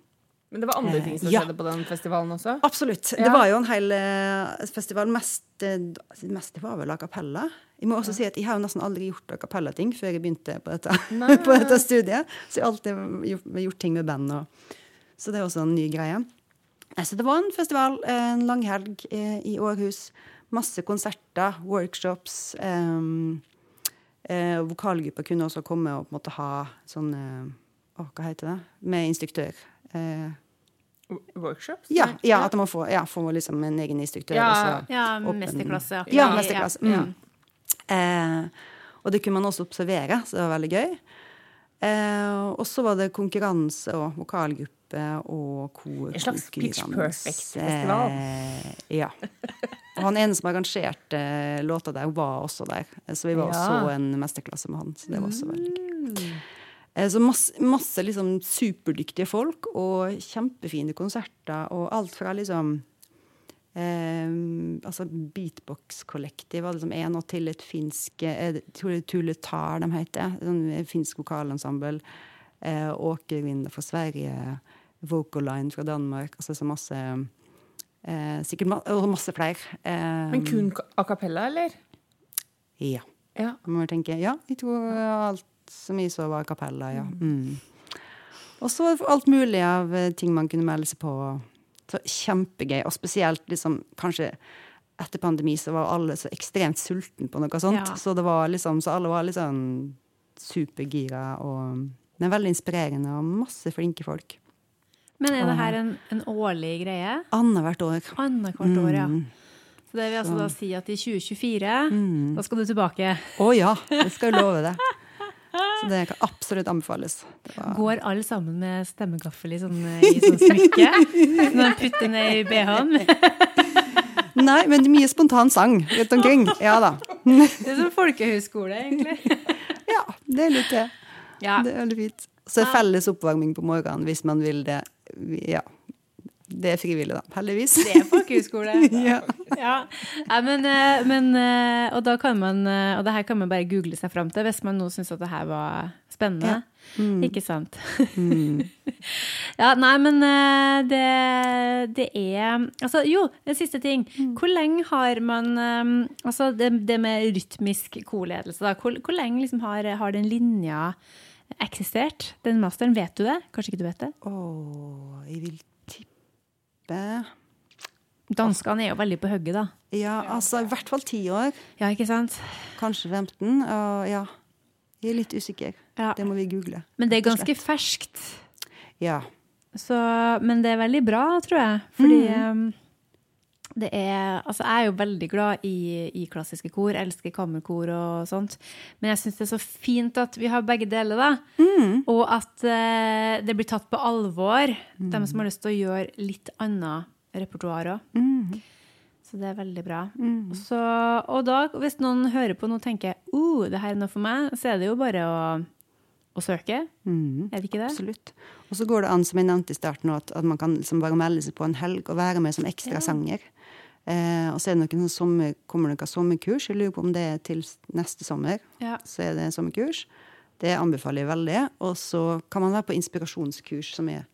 Men det var andre ting som Ja. skjedde på den festivalen også? Absolutt. Ja. Det var jo en hel eh, festival. Mest, mest det meste var vel a cappella. Jeg må også si at jeg har jo nesten aldri gjort a cappella-ting før jeg begynte på dette, <laughs> på dette studiet. Så jeg har alltid gjort, gjort ting med band. Og, så det er også en ny greie. Så det var en festival, en langhelg eh, i Århus. Masse konserter, workshops. Um, eh, Vokalgrupper kunne også komme og på en måte ha sånn eh, hva heter det? Med instruktør. Eh, Workshops? ja, ja, at man får, ja, får liksom en egen instruktør. Ja, og Ja, Åpen- mesterklasse. Ja, mesterklasse. ja, ja. Mm. Eh, og det kunne man også observere, så det var veldig gøy. Eh, og så var det konkurranse og vokalgruppe og kor. En slags Pitch. Perfect-festival. Eh, ja. Og han ene som arrangerte låta der, var også der. Så vi var også en mesterklasse med han. Så det var også veldig gøy. Eh, Så masse, masse liksom superdyktige folk og kjempefine konserter og alt fra liksom eh, altså Beatbox-kollektiv var liksom én, og til et finsk eh, Tuletar de heter. Sånn finsk vokalensemble. Eh, Åkervind fra Sverige. Vocaline fra Danmark. Altså så masse eh, Sikkert ma og masse flere. Eh, Men kun a cappella, eller? Ja. Ja. Man må tenke, ja, jeg tror alt som jeg så var kapella, ja. Mm. Og så alt mulig av eh, ting man kunne melde seg på. Så kjempegøy. Og spesielt liksom, kanskje etter pandemi så var alle så ekstremt sulten på noe sånt. Ja. Så det var liksom, så alle var litt sånn supergira og Men veldig inspirerende og masse flinke folk. Men er det her en, en årlig greie? Annethvert år. Annethvert år, ja. Mm. Så det vil altså da si at i 2024, Mm. da skal du tilbake. Å ja, det skal jeg love det. <laughs> Så det kan absolutt anbefales. Går alle sammen med stemmegaffel i sånn, i sånn smykke? <laughs> Når man putter ned i BH-en? <laughs> Nei, men det mye spontan sang rundt omkring. Ja da. Det er som folkehøyskole, egentlig. <laughs> Ja, det er litt det. Ja. Det er veldig fint. Så felles oppvarming på morgenen hvis man vil det. Ja. Det er frivillig, da. Heldigvis. Det er folkehøyskole. <laughs> Ja. Ja. ja men, eh, men eh, Og da kan man eh, Og det her kan man bare google seg fram til hvis man nå syns at det her var spennende. Ikke sant? <laughs> ja, nei, men det, det er Altså, jo, en siste ting. Hvor lenge har man Altså, det, det med rytmisk korledelse, da. Hvor, hvor lenge liksom har, har den linja eksistert? Den masteren, vet du det? Kanskje ikke du vet det? Oh, jeg vil tippe Danskene er jo veldig på hugget, da. Ja, altså i hvert fall ti år. Ja, ikke sant? Kanskje 15. Og ja. Jeg er litt usikker. Ja. Det må vi google. Men det er ganske ferskt. Ja. Så, men det er veldig bra, tror jeg. Fordi Mm. Det er Altså, jeg er jo veldig glad i, i klassiske kor, elsker kammerkor og sånt. Men jeg syns det er så fint at vi har begge deler, da. Mm. Og at eh, det blir tatt på alvor, dem som har lyst til å gjøre litt annet repertoar òg. Mm. Så det er veldig bra. Så, og da, hvis noen hører på nå og tenker uh, det her er noe for meg, så er det jo bare å, å søke. Mm. Er det ikke det? Absolutt. Og så går det an, som jeg nevnte i starten, at, at man kan liksom bare melde seg på en helg og være med som ekstra sanger. Eh, og så er det noen sånn sommer, kommer det noen sommerkurs. Jeg lurer på om det er til neste sommer. Ja. Så er det sommerkurs. Det anbefaler jeg veldig. Og så kan man være på inspirasjonskurs, som er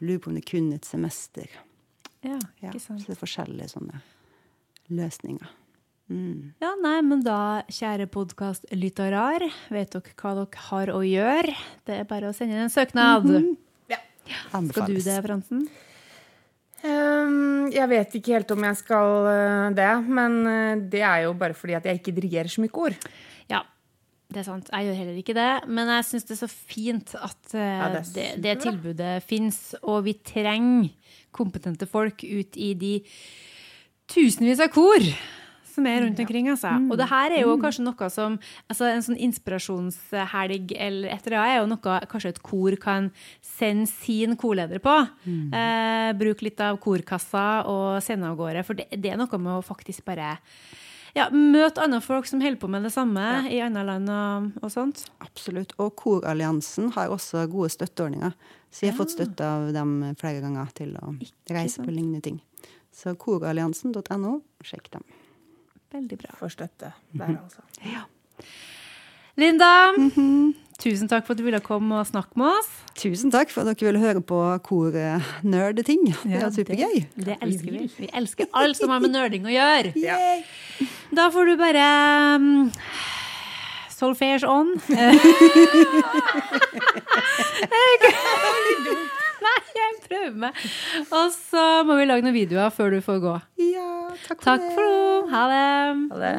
lurer på om det er kun et semester. Ja, Ja, så det er forskjellige sånne løsninger. Mm. Ja, nei, men da, kjære podkastlytterar, vet dere hva dere har å gjøre? Det er bare å sende inn en søknad. Skal du det, Fransen? Ehm, jeg vet ikke helt om jeg skal eh, det, men eh, det er jo bare fordi at jeg ikke dirigerer så mye kor. Ja, det er sant. Jeg gjør heller ikke det. Men jeg syns det er så fint at eh, Ja, det det, det, tilbudet fins, og vi trenger kompetente folk ut i de tusenvis av kor som er rundt omkring. Altså. Mm. Og det her er jo kanskje noe som altså En sånn inspirasjonshelg eller et eller annet er jo noe kanskje et kor kan sende sin korleder på. Mm. Eh, bruk litt av korkassa og sende av gårde. For det, det er noe med å faktisk bare ja, møte andre folk som holder på med det samme i andre land og, og sånt. Absolutt. Og Koralliansen har også gode støtteordninger. Så jeg har fått støtte av dem flere ganger til å reise på lignende ting. Så koralliansen.no, sjekk dem. Veldig bra. For støtte der, altså. Linda, tusen takk for at du ville komme og snakke med oss. Tusen takk for at dere ville høre på kornerdeting. Det Ja, er supergøy. Det elsker vi. Vi elsker <laughs> alt som har med nerding å gjøre. Yay! Da får du bare um, solfège on. <laughs> <laughs> <laughs> Nei, jeg prøver meg. Og så må vi lage noen videoer før du får gå. Ja, takk for Takk det. for nå. Ha det. Ha det.